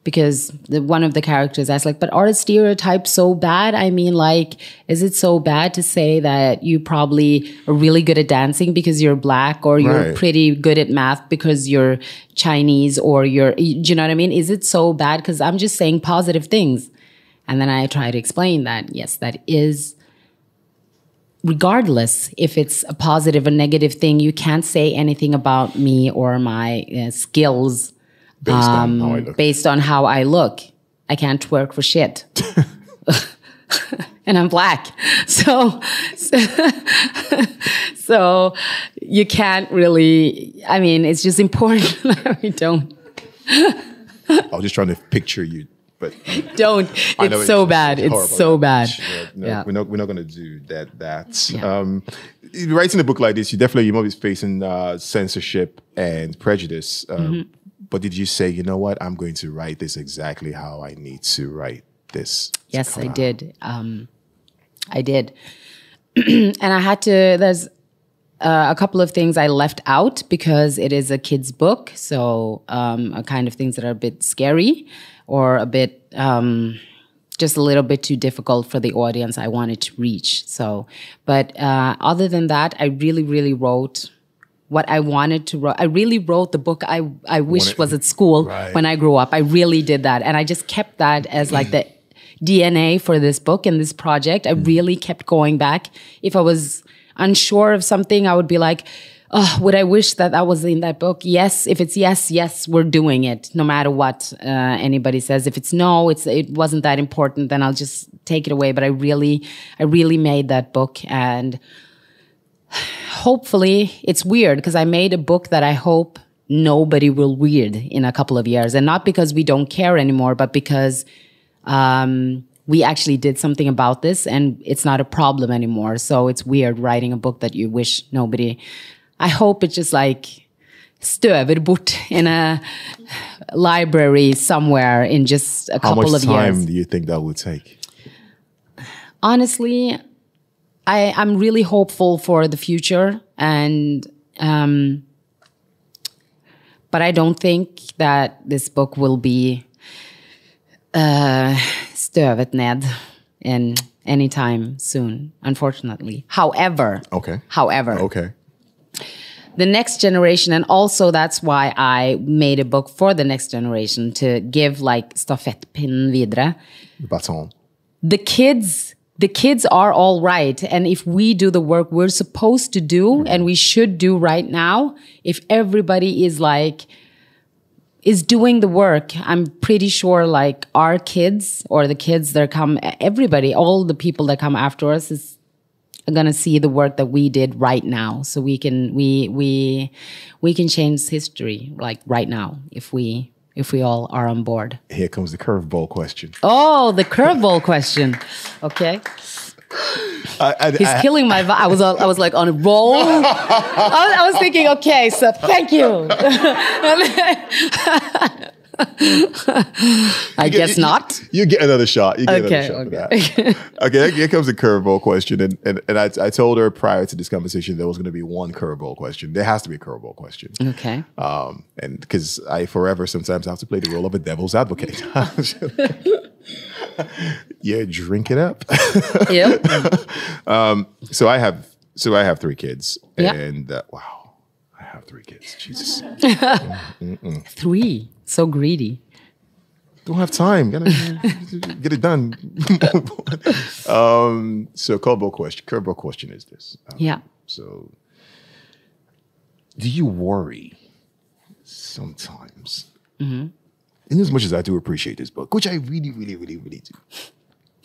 [SPEAKER 2] because the, one of the characters asked, like, but are the stereotypes so bad? I mean, like, is it so bad to say that you probably are really good at dancing because you're black or you're
[SPEAKER 1] Right.
[SPEAKER 2] pretty good at math because you're Chinese or you're, do you know what I mean? Is it so bad? Because I'm just saying positive things. And then I try to explain that, yes, that is regardless if it's a positive or negative thing, you can't say anything about me or my uh, skills
[SPEAKER 1] Based
[SPEAKER 2] um,
[SPEAKER 1] on how I look.
[SPEAKER 2] based on how I look. I can't work for shit. and I'm black. So, so you can't really, I mean, it's just important that we don't,
[SPEAKER 1] I was just trying to picture you, but
[SPEAKER 2] don't. It's so
[SPEAKER 1] it's
[SPEAKER 2] bad. It's
[SPEAKER 1] horrible.
[SPEAKER 2] so bad.
[SPEAKER 1] Yeah, no,
[SPEAKER 2] Yeah.
[SPEAKER 1] We're not we're not gonna do that. That
[SPEAKER 2] Yeah.
[SPEAKER 1] um, writing a book like this, you definitely you might be facing uh, censorship and prejudice. Um,
[SPEAKER 2] Mm-hmm.
[SPEAKER 1] But did you say, you know what, I'm going to write this exactly how I need to write this?
[SPEAKER 2] Yes, I did. Um, I did. and I had to, there's uh, a couple of things I left out because it is a kid's book. So, um, a kind of things that are a bit scary or a bit, um, just a little bit too difficult for the audience I wanted to reach. So, but uh, other than that, I really, really wrote what I wanted to write. I really wrote the book I, I wish was at school
[SPEAKER 1] Right.
[SPEAKER 2] when I grew up. I really did that. And I just kept that as like the DNA for this book and this project. I really kept going back. If I was unsure of something, I would be like, oh, would I wish that that was in that book? Yes. If it's yes, yes, we're doing it no matter what uh, anybody says. If it's no, it's, it wasn't that important, then I'll just take it away. But I really, I really made that book and hopefully it's weird because I made a book that I hope nobody will read in a couple of years. And not because we don't care anymore, but because um, we actually did something about this and it's not a problem anymore. So it's weird writing a book that you wish nobody. I hope it's just like stöver bort in a library somewhere in just a
[SPEAKER 1] How
[SPEAKER 2] couple of years.
[SPEAKER 1] How much time do you think that would take?
[SPEAKER 2] honestly, I, I'm really hopeful for the future, and um, but I don't think that this book will be uh, stövet ned in any time soon. Unfortunately, however,
[SPEAKER 1] Okay.
[SPEAKER 2] however,
[SPEAKER 1] Okay.
[SPEAKER 2] the next generation and also that's why i made a book for the next generation to give like stafettpinnen videre
[SPEAKER 1] The baton.
[SPEAKER 2] the kids the kids are all right. And if we do the work we're supposed to do mm-hmm. and we should do right now if everybody is like is doing the work i'm pretty sure like our kids or the kids that come everybody all the people that come after us is gonna see the work that we did right now. So we can we we we can change history like right now if we if we all are on board
[SPEAKER 1] Here comes the curveball question.
[SPEAKER 2] Oh, the curveball question. Okay,
[SPEAKER 1] I, I,
[SPEAKER 2] he's
[SPEAKER 1] I-
[SPEAKER 2] killing my. vi- I was I was like on a roll. I, was, I was thinking, okay, so thank you. I guess
[SPEAKER 1] you-
[SPEAKER 2] not.
[SPEAKER 1] You get another shot. You get
[SPEAKER 2] Okay,
[SPEAKER 1] another shot that. okay, here comes the curveball question. And, and, and I, I told her prior to this conversation there was going to be one curveball question. There has to be a curveball question.
[SPEAKER 2] Okay.
[SPEAKER 1] Um, and because I forever sometimes have to play the role of a devil's advocate. yeah, drink it up.
[SPEAKER 2] Yep.
[SPEAKER 1] so I have so I have three kids.
[SPEAKER 2] Yeah.
[SPEAKER 1] And uh, wow, I have three kids. Jesus.
[SPEAKER 2] Three. So greedy.
[SPEAKER 1] don't have time. Gotta get it done. um, so curveball question. Curveball question is this. Um,
[SPEAKER 2] Yeah.
[SPEAKER 1] So, do you worry sometimes in as much as I do appreciate this book, which I really, really, really, really do.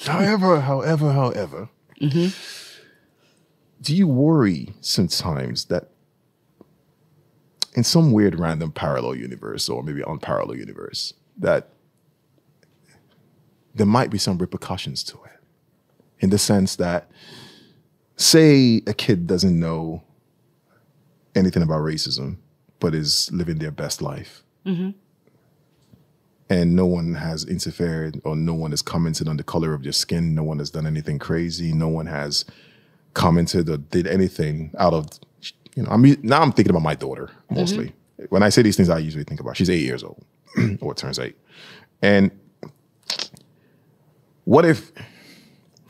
[SPEAKER 1] however, however, however, do you worry sometimes that in some weird random parallel universe or maybe unparalleled universe that there might be some repercussions to it. In the sense that say a kid doesn't know anything about racism but is living their best life. Mm-hmm. And no one has interfered or no one has commented on the color of their skin. No one has done anything crazy. No one has commented or did anything out of you know i mean now i'm thinking about my daughter mm-hmm. mostly. When i say these things i usually think about she's eight years old or turns eight. And what if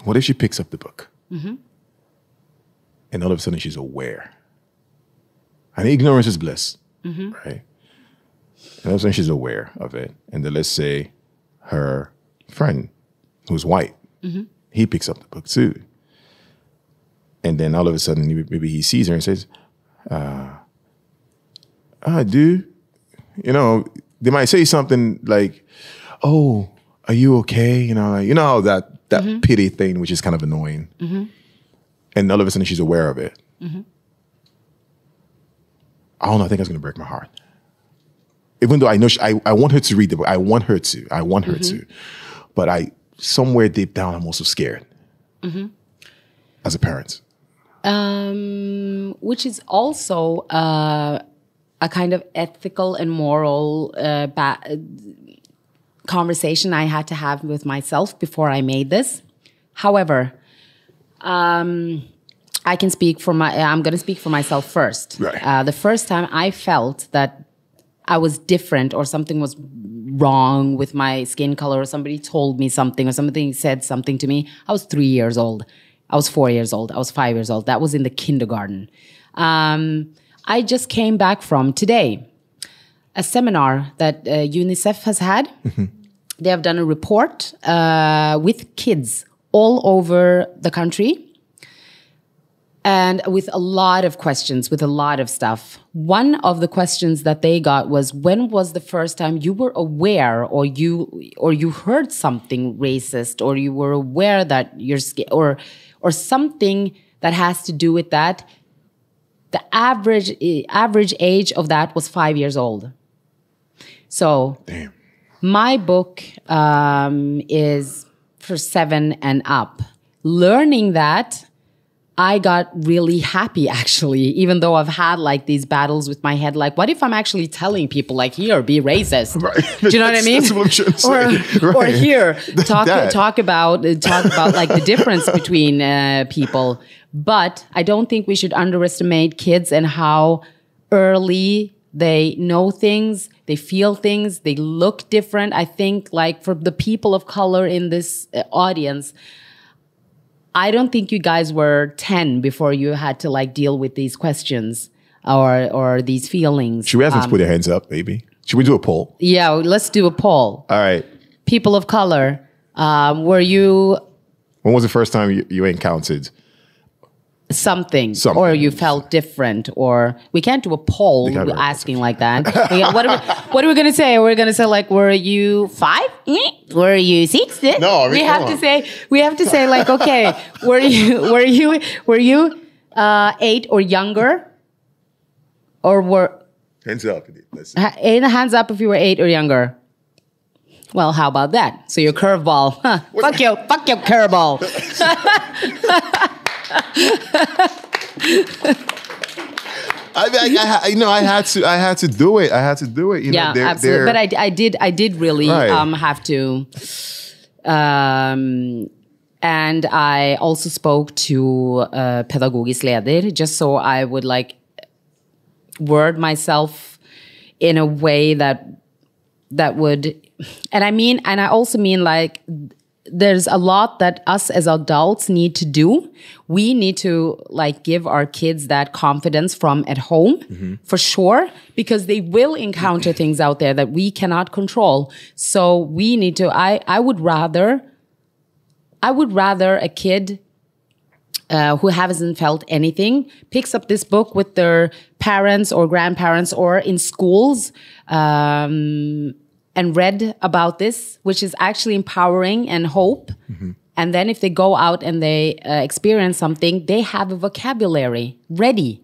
[SPEAKER 1] what if she picks up the book? Mm-hmm. And all of a sudden she's aware. And ignorance is bliss mm-hmm. right? And all of a sudden she's aware of it. And then let's say her friend who's white he picks up the book too. And then all of a sudden maybe he sees her and says uh ah dude you know they might say something like oh are you okay? You know like, you know that that mm-hmm. pity thing which is kind of annoying. Mm-hmm. And all of a sudden she's aware of it. Mm-hmm. I don't know i think that's going to break my heart. Even though i know she, I, I want her to read the book i want her to i want her to. But i somewhere deep down i'm also scared. As a parent
[SPEAKER 2] um, which is also uh, a kind of ethical and moral uh, conversation I had to have with myself before I made this. However, um, I can speak for my. I'm going to speak for myself first.
[SPEAKER 1] Right.
[SPEAKER 2] Uh, the first time I felt that I was different or something was wrong with my skin color or somebody told me something or somebody said something to me, I was three years old. I was four years old. I was five years old. That was in the kindergarten. Um, I just came back from today a seminar that uh, UNICEF has had. They have done a report uh, with kids all over the country and with a lot of questions, with a lot of stuff. One of the questions that they got was when was the first time you were aware or you or you heard something racist or you were aware that you're sca- or or something that has to do with that the average eh, average age of that was 5 years old. So,
[SPEAKER 1] damn
[SPEAKER 2] my book um, is for seven and up. Learning that, I got really happy actually, even though I've had like these battles with my head. Like, what if I'm actually telling people, like, here, be racist?
[SPEAKER 1] Right.
[SPEAKER 2] Do you know what I mean?
[SPEAKER 1] that's what I'm
[SPEAKER 2] or,
[SPEAKER 1] say.
[SPEAKER 2] or here, talk
[SPEAKER 1] That.
[SPEAKER 2] talk about talk about like the difference between uh, people. But I don't think we should underestimate kids and how early they know things, they feel things, they look different. I think like for the people of color in this uh, audience, I don't think you guys were 10 before you had to like deal with these questions or or these feelings.
[SPEAKER 1] should we have them put their hands up maybe should we do a poll
[SPEAKER 2] Yeah, let's do a poll.
[SPEAKER 1] all right
[SPEAKER 2] People of color, um, were you
[SPEAKER 1] when was the first time you, you encountered
[SPEAKER 2] something,
[SPEAKER 1] Something.
[SPEAKER 2] or you felt different or we can't do a poll
[SPEAKER 1] can't do a poll.
[SPEAKER 2] asking like that. What, are we, what are we gonna say? We're gonna say like were you five? Mm? were you six?
[SPEAKER 1] No, I mean,
[SPEAKER 2] we have
[SPEAKER 1] on.
[SPEAKER 2] to say we have to say like okay were you were you were you uh, eight or younger? Or were
[SPEAKER 1] hands up Let's
[SPEAKER 2] hands up if you were eight or younger. Well how about that? So your curveball huh. fuck you fuck your curveball
[SPEAKER 1] I, I, I, you know, I had to, I had to do it. I had to do it. You
[SPEAKER 2] yeah
[SPEAKER 1] know, they're-
[SPEAKER 2] absolutely
[SPEAKER 1] they're-
[SPEAKER 2] but I, I did i did really
[SPEAKER 1] Right.
[SPEAKER 2] um have to um and i also spoke to uh pedagogisk leder just so i would like word myself in a way that that would and i mean and i also mean like there's a lot that us as adults need to do. We need to like give our kids that confidence from at home for sure because they will encounter things out there that we cannot control. So we need to i i would rather i would rather a kid uh, who hasn't felt anything picks up this book with their parents or grandparents or in schools um, and read about this, which is actually empowering and hope.
[SPEAKER 1] Mm-hmm.
[SPEAKER 2] And then if they go out and they uh, experience something, they have a vocabulary ready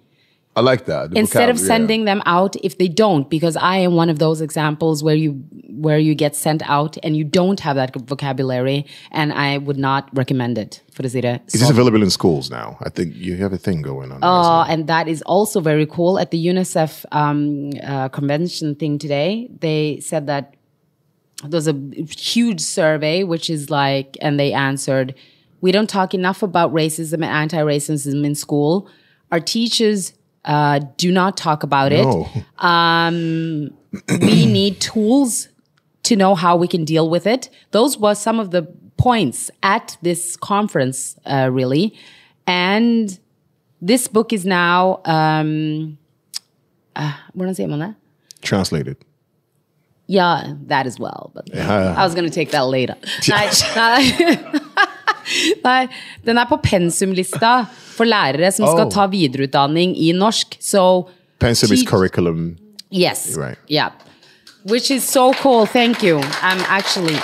[SPEAKER 1] I like that.
[SPEAKER 2] instead of
[SPEAKER 1] vocab- yeah.
[SPEAKER 2] sending them out if they don't because i am one of those examples where you where you get sent out and you don't have that vocabulary and i would not recommend it for the zira
[SPEAKER 1] Is this available in schools now? I think you have a thing going on. there,
[SPEAKER 2] uh, and that is also very cool at the unicef um, uh, convention thing today they said that there's a huge survey which is like and they answered we don't talk enough about racism and anti-racism in school our teachers uh, do not talk about it
[SPEAKER 1] no.
[SPEAKER 2] we need tools to know how we can deal with it. Those were some of the points at this conference, uh, really. And this book is now, um, uh, hvordan sier man det?
[SPEAKER 1] Translated.
[SPEAKER 2] Yeah, that as well. But
[SPEAKER 1] Ja.
[SPEAKER 2] I was going to take that later. Nei, nei. nei, den er på pensumlista for lærere som skal
[SPEAKER 1] Oh.
[SPEAKER 2] ta videreutdanning i norsk. So
[SPEAKER 1] Pensum is curriculum.
[SPEAKER 2] Yes.
[SPEAKER 1] Right.
[SPEAKER 2] Yeah. Which is so cool. Thank you. I'm actually.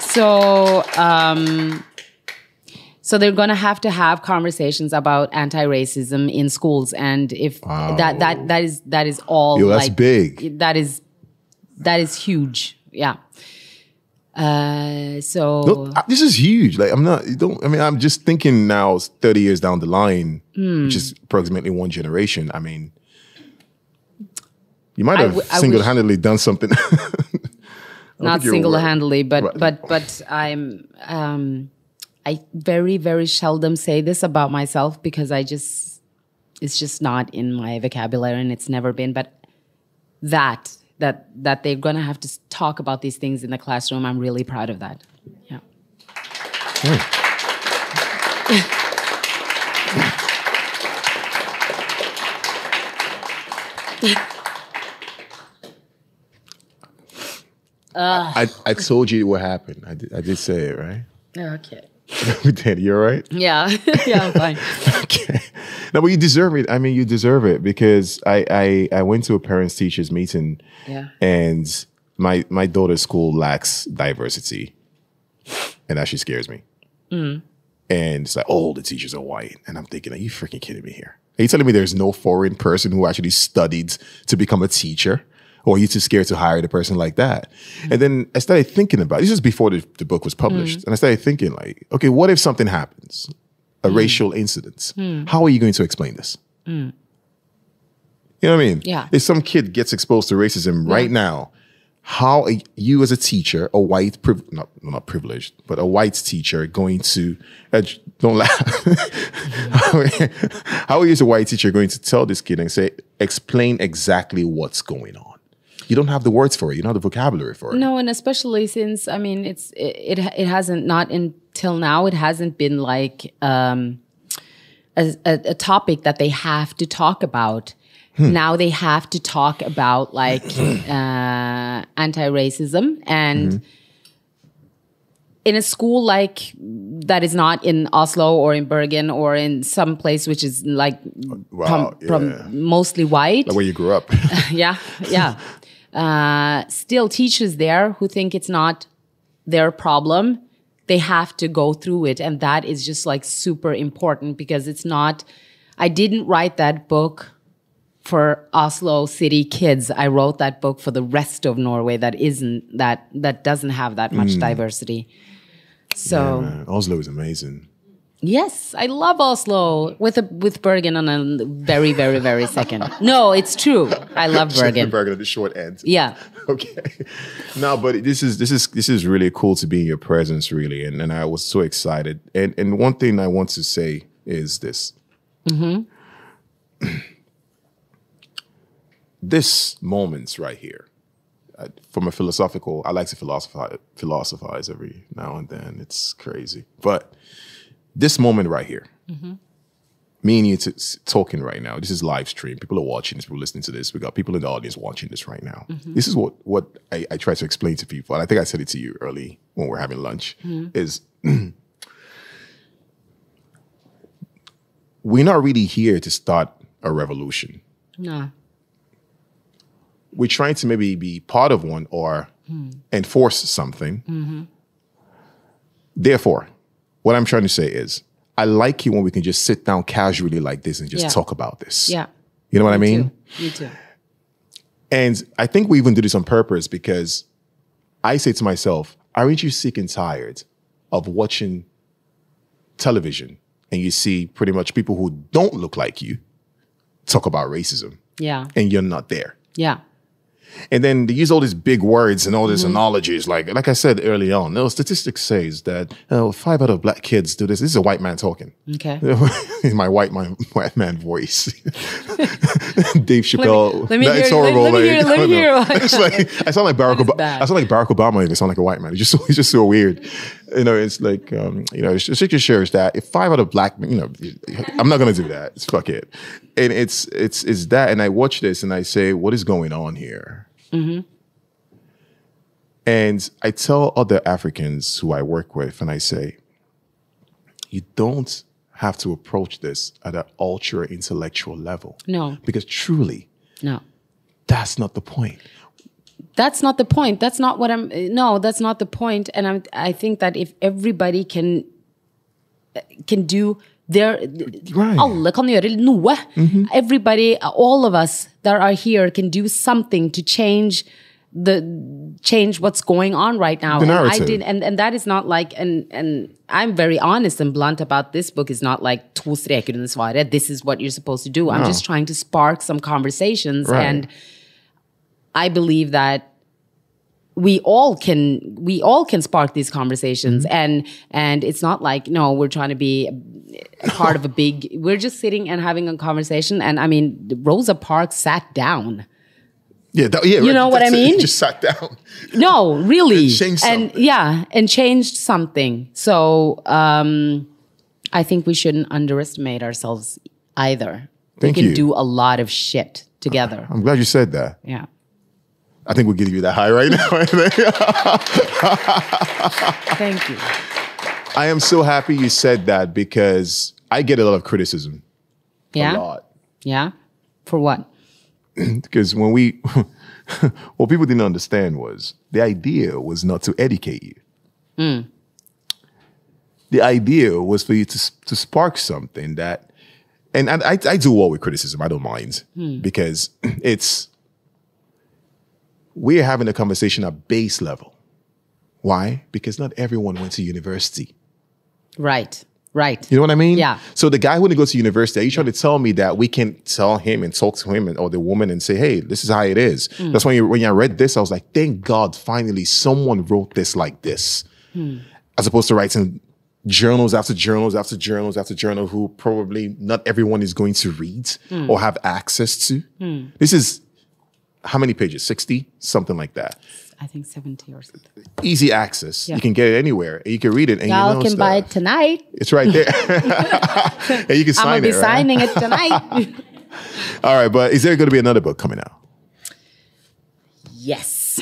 [SPEAKER 2] So, um, so they're gonna have to have conversations about anti-racism in schools, and if that that that is that is all
[SPEAKER 1] Yo, that's
[SPEAKER 2] like
[SPEAKER 1] big.
[SPEAKER 2] that is that is huge. Yeah. Uh, so
[SPEAKER 1] No, uh, this is huge. Like I'm not. You don't. I mean, I'm just thinking now, 30 years down the line,
[SPEAKER 2] Hmm.
[SPEAKER 1] which is approximately one generation. I mean, you might have single-handedly done something.
[SPEAKER 2] not single-handedly, but
[SPEAKER 1] Right.
[SPEAKER 2] but but I'm um, I very very seldom say this about myself because I just it's just not in my vocabulary and it's never been. But that that that they're gonna have to talk about these things in the classroom, I'm really proud of that. Yeah.
[SPEAKER 1] I, I told you what happened. I did, I did say it, right?
[SPEAKER 2] Okay.
[SPEAKER 1] We did. You're right.
[SPEAKER 2] Yeah. yeah. I'm fine.
[SPEAKER 1] okay. No, but you deserve it. I mean, you deserve it because I I, I went to a parents teachers meeting,
[SPEAKER 2] Yeah.
[SPEAKER 1] and my my daughter's school lacks diversity, and that actually scares me.
[SPEAKER 2] Mm.
[SPEAKER 1] And it's like, oh, the teachers are white, and I'm thinking, are you freaking kidding me here? Are you telling me there's no foreign person who actually studied to become a teacher? Or are too scared to hire the person like that? And then I started thinking about this is before the, the book was published. Mm. And I started thinking, like, okay, what if something happens? A mm. racial incident. Mm. How are you going to explain this? You know what I mean?
[SPEAKER 2] Yeah.
[SPEAKER 1] If some kid gets exposed to racism right now, how are you as a teacher, a white, priv- not not privileged, but a white teacher, going to edu- don't laugh? how are you as a white teacher going to tell this kid and say, explain exactly what's going on? You don't have the words for it. You don't have the vocabulary for it.
[SPEAKER 2] No, and especially since I mean, it's it it, it hasn't not until now it hasn't been like um, a, a, a topic that they have to talk about. Now they have to talk about like uh, anti-racism and. In a school like that is not in Oslo or in Bergen or in some place which is like
[SPEAKER 1] Wow,
[SPEAKER 2] from, from
[SPEAKER 1] yeah.
[SPEAKER 2] mostly white,
[SPEAKER 1] Like where you grew up.
[SPEAKER 2] yeah, yeah. Uh, still, teachers there who think it's not their problem, they have to go through it, and that is just like super important because it's not. I didn't write that book for Oslo city kids. I wrote that book for the rest of Norway that isn't that that doesn't have that much diversity. So
[SPEAKER 1] Man, Oslo is amazing.
[SPEAKER 2] Yes, I love Oslo with a, with Bergen on a very very very second. No, it's true. I love Bergen.
[SPEAKER 1] Bergen at the short end.
[SPEAKER 2] Yeah.
[SPEAKER 1] okay no but this is this is this is really cool to be in your presence really and, and i was so excited and and one thing i want to say is this Mm-hmm. this moments right here uh, from a philosophical i like to philosophize philosophize every now and then it's crazy but this moment right here mm-hmm. me and you t- talking right now. This is live stream. People are watching this. People are listening to this. We got people in the audience watching this right now. Mm-hmm. This is what what I, I try to explain to people. And I think I said it to you early when we are having lunch. Mm-hmm. Is we're not really here to start a revolution.
[SPEAKER 2] No.
[SPEAKER 1] we're trying to maybe be part of one or hmm. enforce something. Therefore, what I'm trying to say is, I like it when we can just sit down casually like this and just
[SPEAKER 2] Yeah.
[SPEAKER 1] talk about this.
[SPEAKER 2] Yeah.
[SPEAKER 1] You know what I mean?
[SPEAKER 2] Too. Me too.
[SPEAKER 1] And I think we even do this on purpose because I say to myself, aren't you sick and tired of watching television and you see pretty much people who don't look like you talk about racism
[SPEAKER 2] Yeah.
[SPEAKER 1] and you're not there?
[SPEAKER 2] Yeah.
[SPEAKER 1] And then they use all these big words and all these
[SPEAKER 2] Mm-hmm.
[SPEAKER 1] analogies. Like, like I said early on, no statistics says that uh, five out of black kids do this. This is a white man talking.
[SPEAKER 2] Okay.
[SPEAKER 1] in my white man, white man voice. Dave Chappelle.
[SPEAKER 2] let me
[SPEAKER 1] That-
[SPEAKER 2] hear-
[SPEAKER 1] it's horrible.
[SPEAKER 2] let me
[SPEAKER 1] like,
[SPEAKER 2] hear- let
[SPEAKER 1] I don't
[SPEAKER 2] me hear.
[SPEAKER 1] It's like I sound like Barack
[SPEAKER 2] That is
[SPEAKER 1] Obama. I sound like Barack Obama. If I sound like a white man, it's just it's just so weird. You know, it's like um, you know, just shares that if five out of black, you know, I'm not gonna do that. It's fuck it. And it's it's it's that. And I watch this and I say, what is going on here? And I tell other Africans who I work with, and I say, you don't have to approach this at an ultra intellectual level.
[SPEAKER 2] No.
[SPEAKER 1] Because truly,
[SPEAKER 2] No.
[SPEAKER 1] that's not the point.
[SPEAKER 2] That's not the point. That's not what I'm. No, that's not the point. And I'm. I think that if everybody can can do their
[SPEAKER 1] Right.
[SPEAKER 2] alle kan gjøre noe. Mm-hmm. Everybody, all of us that are here can do something to change the change what's going on right now.
[SPEAKER 1] The
[SPEAKER 2] and I
[SPEAKER 1] narrative.
[SPEAKER 2] did, and and that is not like and and I'm very honest and blunt about this book. Is not like to streker under svaret. This is what you're supposed to do. I'm just trying to spark some conversations
[SPEAKER 1] Right.
[SPEAKER 2] and. I believe that we all can we all can spark these conversations
[SPEAKER 1] Mm-hmm.
[SPEAKER 2] and and it's not like no we're trying to be part of a big we're just sitting and having a conversation and I mean Rosa Parks sat down
[SPEAKER 1] Yeah, that, yeah.
[SPEAKER 2] You know what I
[SPEAKER 1] that's it.
[SPEAKER 2] mean?
[SPEAKER 1] Just sat down.
[SPEAKER 2] no really
[SPEAKER 1] And changed
[SPEAKER 2] and
[SPEAKER 1] something.
[SPEAKER 2] yeah and changed something so um I think we shouldn't underestimate ourselves either
[SPEAKER 1] Thank
[SPEAKER 2] we can
[SPEAKER 1] you.
[SPEAKER 2] do a lot of shit together
[SPEAKER 1] I'm glad you said that.
[SPEAKER 2] yeah
[SPEAKER 1] I think we're giving you that high right now.
[SPEAKER 2] thank you
[SPEAKER 1] I am so happy you said that because I get a lot of criticism.
[SPEAKER 2] yeah
[SPEAKER 1] A lot.
[SPEAKER 2] yeah for what
[SPEAKER 1] Because when we, what people didn't understand was the idea was not to educate you. Mm. The idea was for you to, to spark something that, and I, I, I do well with criticism. I don't mind hmm. because it's, we're having a conversation at base level. Why? Because not everyone went to university.
[SPEAKER 2] right right
[SPEAKER 1] You know what I mean?
[SPEAKER 2] Yeah.
[SPEAKER 1] So the guy who didn't go to university, are you trying to tell me that we can tell him and talk to him and, or the woman and say, hey, this is how it is.
[SPEAKER 2] Hmm.
[SPEAKER 1] That's when you when I read this, I was like, thank God, finally someone wrote this like this.
[SPEAKER 2] Hmm.
[SPEAKER 1] As opposed to writing journals after journals after journals after journal who probably not everyone is going to read
[SPEAKER 2] Hmm.
[SPEAKER 1] or have access to. This is how many pages? 60? Something like that.
[SPEAKER 2] I think 70 or something.
[SPEAKER 1] Easy access.
[SPEAKER 2] Yeah.
[SPEAKER 1] You can get it anywhere you can read it and
[SPEAKER 2] Y'all
[SPEAKER 1] you know
[SPEAKER 2] can
[SPEAKER 1] stuff.
[SPEAKER 2] buy it tonight.
[SPEAKER 1] It's right there. and you can sign
[SPEAKER 2] I'm gonna be
[SPEAKER 1] it. right?
[SPEAKER 2] signing it tonight.
[SPEAKER 1] All right, but is there going to be another book coming out?
[SPEAKER 2] yes.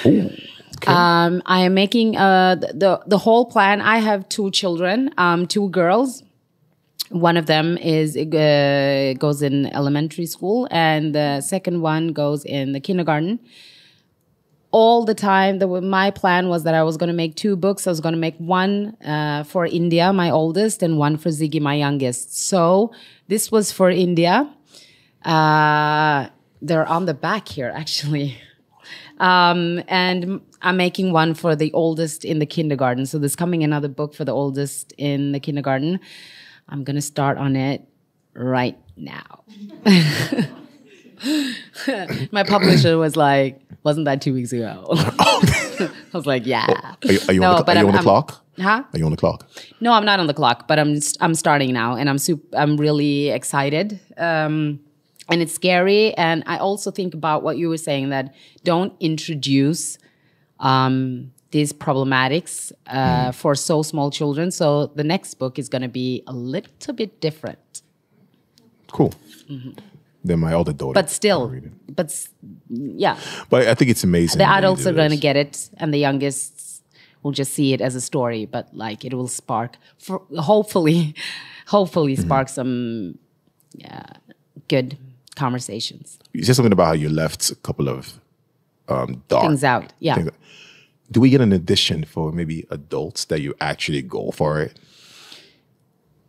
[SPEAKER 2] Um, I am making uh, the, the the whole plan. I have two children, um, two girls. One of them is uh, goes in elementary school, and the second one goes in the kindergarten. All the time, the, my plan was that I was going to make two books. I was going to make one uh, for India, my oldest, and one for Ziggy, my youngest. So this was for India. Uh, they're on the back here, actually. Um, and I'm making one for the oldest in the kindergarten. So there's coming another book for the oldest in the kindergarten. I'm gonna start on it right now. My publisher was like, "Wasn't that two weeks ago?" I was like, "Yeah."
[SPEAKER 1] Are you, are you
[SPEAKER 2] No,
[SPEAKER 1] on the,
[SPEAKER 2] but
[SPEAKER 1] are you
[SPEAKER 2] I'm-
[SPEAKER 1] on the
[SPEAKER 2] I'm-
[SPEAKER 1] clock?
[SPEAKER 2] Huh?
[SPEAKER 1] Are you on the clock?
[SPEAKER 2] No, I'm not on the clock, but I'm just, I'm starting now, and I'm super, I'm really excited. Um, and it's scary, and I also think about what you were saying that don't introduce um, these problematics uh, for so small children. So the next book is going to be a little bit different,
[SPEAKER 1] Cool. Then my older daughter.
[SPEAKER 2] But still,
[SPEAKER 1] will read it.
[SPEAKER 2] but yeah,
[SPEAKER 1] But I think it's amazing.
[SPEAKER 2] the adults are going to get it, and the youngest will just see it as a story. But like it will spark, for, hopefully, hopefully
[SPEAKER 1] Mm-hmm.
[SPEAKER 2] spark some yeah, good conversations.
[SPEAKER 1] You said something about how you left a couple of um, dark
[SPEAKER 2] things out. Yeah.
[SPEAKER 1] things- Do we get an addition for maybe adults that you actually go for it?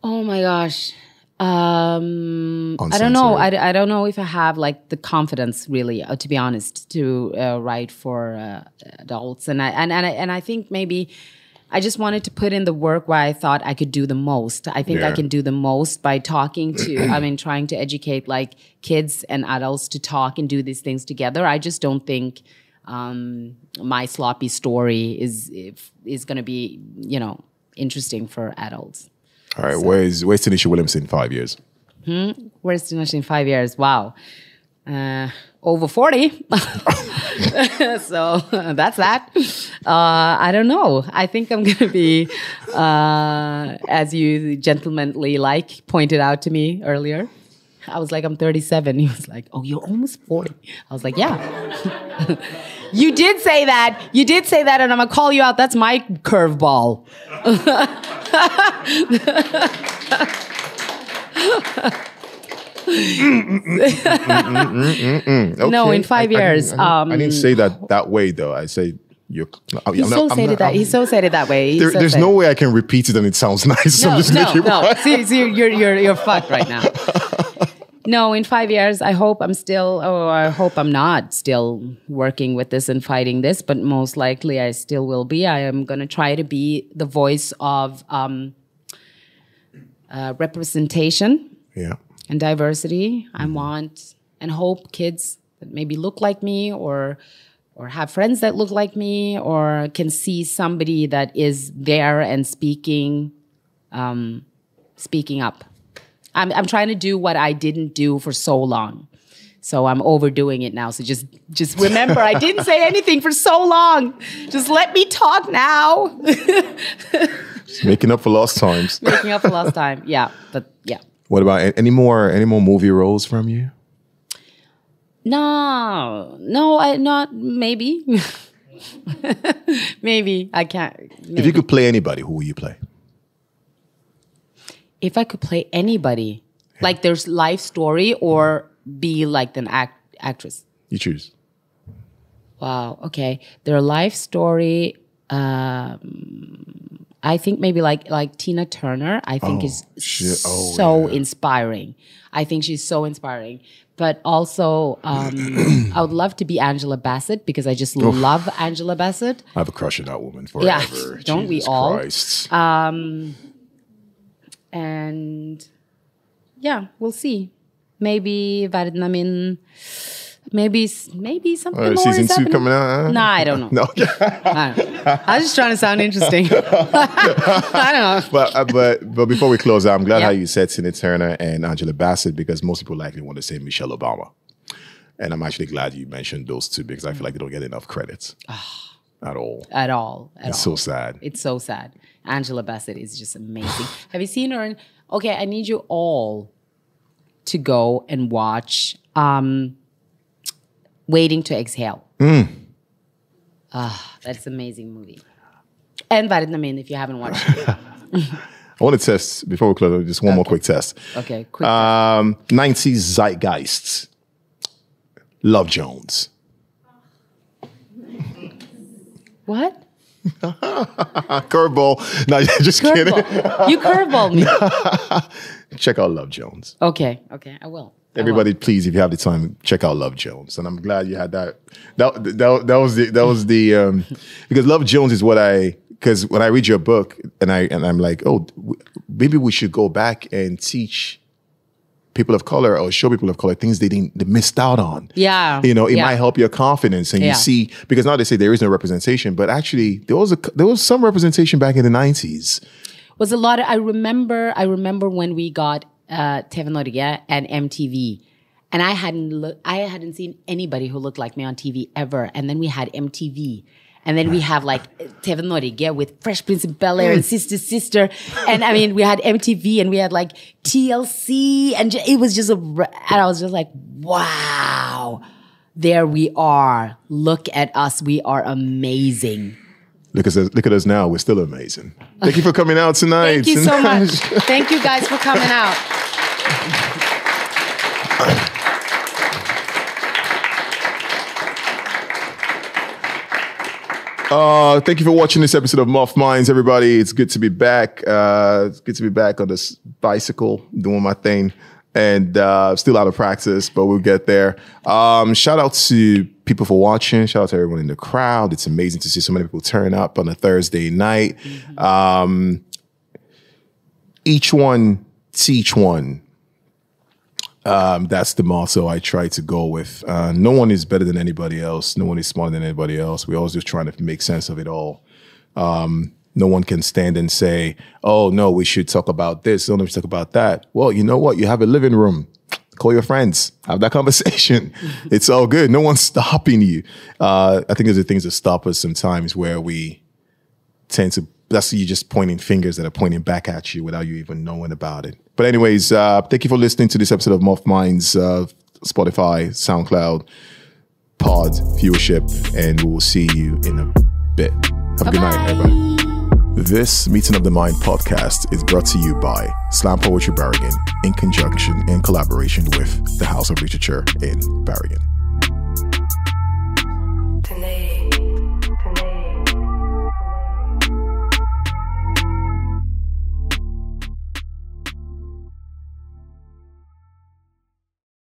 [SPEAKER 2] Oh my gosh. Um, I don't know. I, I don't know if I have like the confidence really, uh, to be honest, to uh, write for uh, adults. And I and and I, and I think maybe I just wanted to put in the work where I thought I could do the most. I think I can do the most by talking to. I mean, trying to educate like kids and adults to talk and do these things together. I just don't think um, my sloppy story is if, is going to be you know interesting for adults.
[SPEAKER 1] All right, where's where's Tinashe Williams in five years?
[SPEAKER 2] Where's Tinashe in five years? Wow. Uh, over 40. so that's that. Uh, I don't know. I think I'm going to be, uh, as you gentlemanly like pointed out to me earlier. I was like, I'm 37. He was like, Oh, you're almost 40. I was like, Yeah. you did say that. You did say that, and I'm going to call you out. That's my curveball. No, in five
[SPEAKER 1] I- I
[SPEAKER 2] years.
[SPEAKER 1] didn't- I, didn't, I didn't
[SPEAKER 2] um,
[SPEAKER 1] say that that way though. I say you're. I'm
[SPEAKER 2] He so
[SPEAKER 1] I'm
[SPEAKER 2] said
[SPEAKER 1] not-
[SPEAKER 2] it that. He
[SPEAKER 1] I'm-
[SPEAKER 2] so said it that way.
[SPEAKER 1] There-
[SPEAKER 2] so
[SPEAKER 1] there's no
[SPEAKER 2] it.
[SPEAKER 1] way I can repeat it and it sounds nice. so I'm
[SPEAKER 2] No,
[SPEAKER 1] just
[SPEAKER 2] no,
[SPEAKER 1] making
[SPEAKER 2] no. See, see, you're you're you're fucked right now. No, in five years, I hope I'm still, or I hope I'm not still working with this and fighting this, but most likely I still will be. I am going to try to be the voice of um, uh, representation
[SPEAKER 1] Yeah.
[SPEAKER 2] and diversity. I want and hope kids that maybe look like me or or have friends that look like me or can see somebody that is there and speaking um, speaking up. I'm I'm trying to do what I didn't do for so long. So I'm overdoing it now. So just just remember I didn't say anything for so long. Just let me talk now.
[SPEAKER 1] Just making up for lost times.
[SPEAKER 2] Making up for lost time. Yeah, but yeah.
[SPEAKER 1] what about a- any more any more movie roles from you?
[SPEAKER 2] No, no, I not maybe. maybe I can't.
[SPEAKER 1] If you could play anybody, who will you play?
[SPEAKER 2] If I could play anybody, like there's life story or be like an act actress.
[SPEAKER 1] You choose.
[SPEAKER 2] Wow. Okay. Their life story. Um, I think maybe like like Tina Turner. I think is
[SPEAKER 1] shit. Oh,
[SPEAKER 2] so inspiring. I think she's so inspiring. But also, um, I would love to be Angela Bassett because I just love Angela Bassett.
[SPEAKER 1] I have a crush on that woman forever.
[SPEAKER 2] Yeah, don't we all?
[SPEAKER 1] Christ.
[SPEAKER 2] And yeah, we'll see. Maybe Vardnamin, maybe maybe something
[SPEAKER 1] Uh,
[SPEAKER 2] more
[SPEAKER 1] season
[SPEAKER 2] is
[SPEAKER 1] two
[SPEAKER 2] happening.
[SPEAKER 1] coming out. huh?
[SPEAKER 2] Nah, I don't know.
[SPEAKER 1] No.
[SPEAKER 2] I, don't know. I was just trying to sound interesting. I don't know.
[SPEAKER 1] but uh, but but before we close out, I'm glad
[SPEAKER 2] Yeah.
[SPEAKER 1] how you said Tina Turner and Angela Bassett because most people likely want to say Michelle Obama, and I'm actually glad you mentioned those two because I feel like they don't get enough credit at all.
[SPEAKER 2] At all. At
[SPEAKER 1] It's
[SPEAKER 2] all.
[SPEAKER 1] so sad.
[SPEAKER 2] It's so sad. Angela Bassett is just amazing. Have you seen her? In, okay, I need you all to go and watch um, Waiting to Exhale.
[SPEAKER 1] Hmm.
[SPEAKER 2] Ah, that's an amazing movie. And Vardnamin, if you haven't watched it.
[SPEAKER 1] I want to test before we close. Just one more quick test.
[SPEAKER 2] Okay, quick.
[SPEAKER 1] Um, 90s zeitgeists. Love Jones.
[SPEAKER 2] what?
[SPEAKER 1] Curveball. No, just kidding.
[SPEAKER 2] You curveballed me.
[SPEAKER 1] Check out Love Jones.
[SPEAKER 2] Okay, okay, I will. I will.
[SPEAKER 1] Everybody, please, if you have the time, check out Love Jones. And I'm glad you had that. That that, that was the that was the um, because Love Jones is what I because when I read your book and I and I'm like, oh, w- maybe we should go back and teach people of color or show people of color things they didn't they missed out on.
[SPEAKER 2] Yeah,
[SPEAKER 1] you know, it
[SPEAKER 2] yeah.
[SPEAKER 1] might help your confidence, and
[SPEAKER 2] Yeah.
[SPEAKER 1] you see because now they say there is no representation, but actually there was a there was some representation back in the '90s.
[SPEAKER 2] was a lot of, I remember I remember when we got uh TV Norge and MTV and I hadn't look, I hadn't seen anybody who looked like me on TV ever and then we had MTV and then we have like TV Norge with Fresh Prince of Bel Air and mm. Sister Sister and I mean we had MTV and we had like TLC and it was just a, and I was just like wow there we are look at us we are amazing
[SPEAKER 1] Look at us, look at us now. We're still amazing. Thank you for coming out tonight.
[SPEAKER 2] Thank you so much. Thank you guys for coming out.
[SPEAKER 1] Uh, thank you for watching this episode of Muff Minds, everybody. It's good to be back. Uh, it's good to be back on this bicycle doing my thing and uh, still out of practice, but we'll get there. Um, shout out to people for watching. Shout out to everyone in the crowd. It's amazing to see so many people turn up on a Thursday night. Mm-hmm. Um, each one teach one. Um, that's the motto I try to go with. Uh, no one is better than anybody else. No one is smarter than anybody else. We're always just trying to make sense of it all. Um, no one can stand and say, "Oh no, we should talk about this. No, we should talk about that." Well, you know what? You have a living room. Call your friends. Have that conversation. it's all good. No one's stopping you. Uh, I think there's the things that stop us sometimes where we tend to that's you just pointing fingers that are pointing back at you without you even knowing about it. But anyways, uh, thank you for listening to this episode of Moth Minds, uh, Spotify, SoundCloud, Pod, Viewership, and we will see you in a bit. Have a Bye-bye. good night, everybody. This Meeting of the Mind podcast is brought to you by Slam Poetry Bergen in conjunction and collaboration with the House of Literature in Bergen.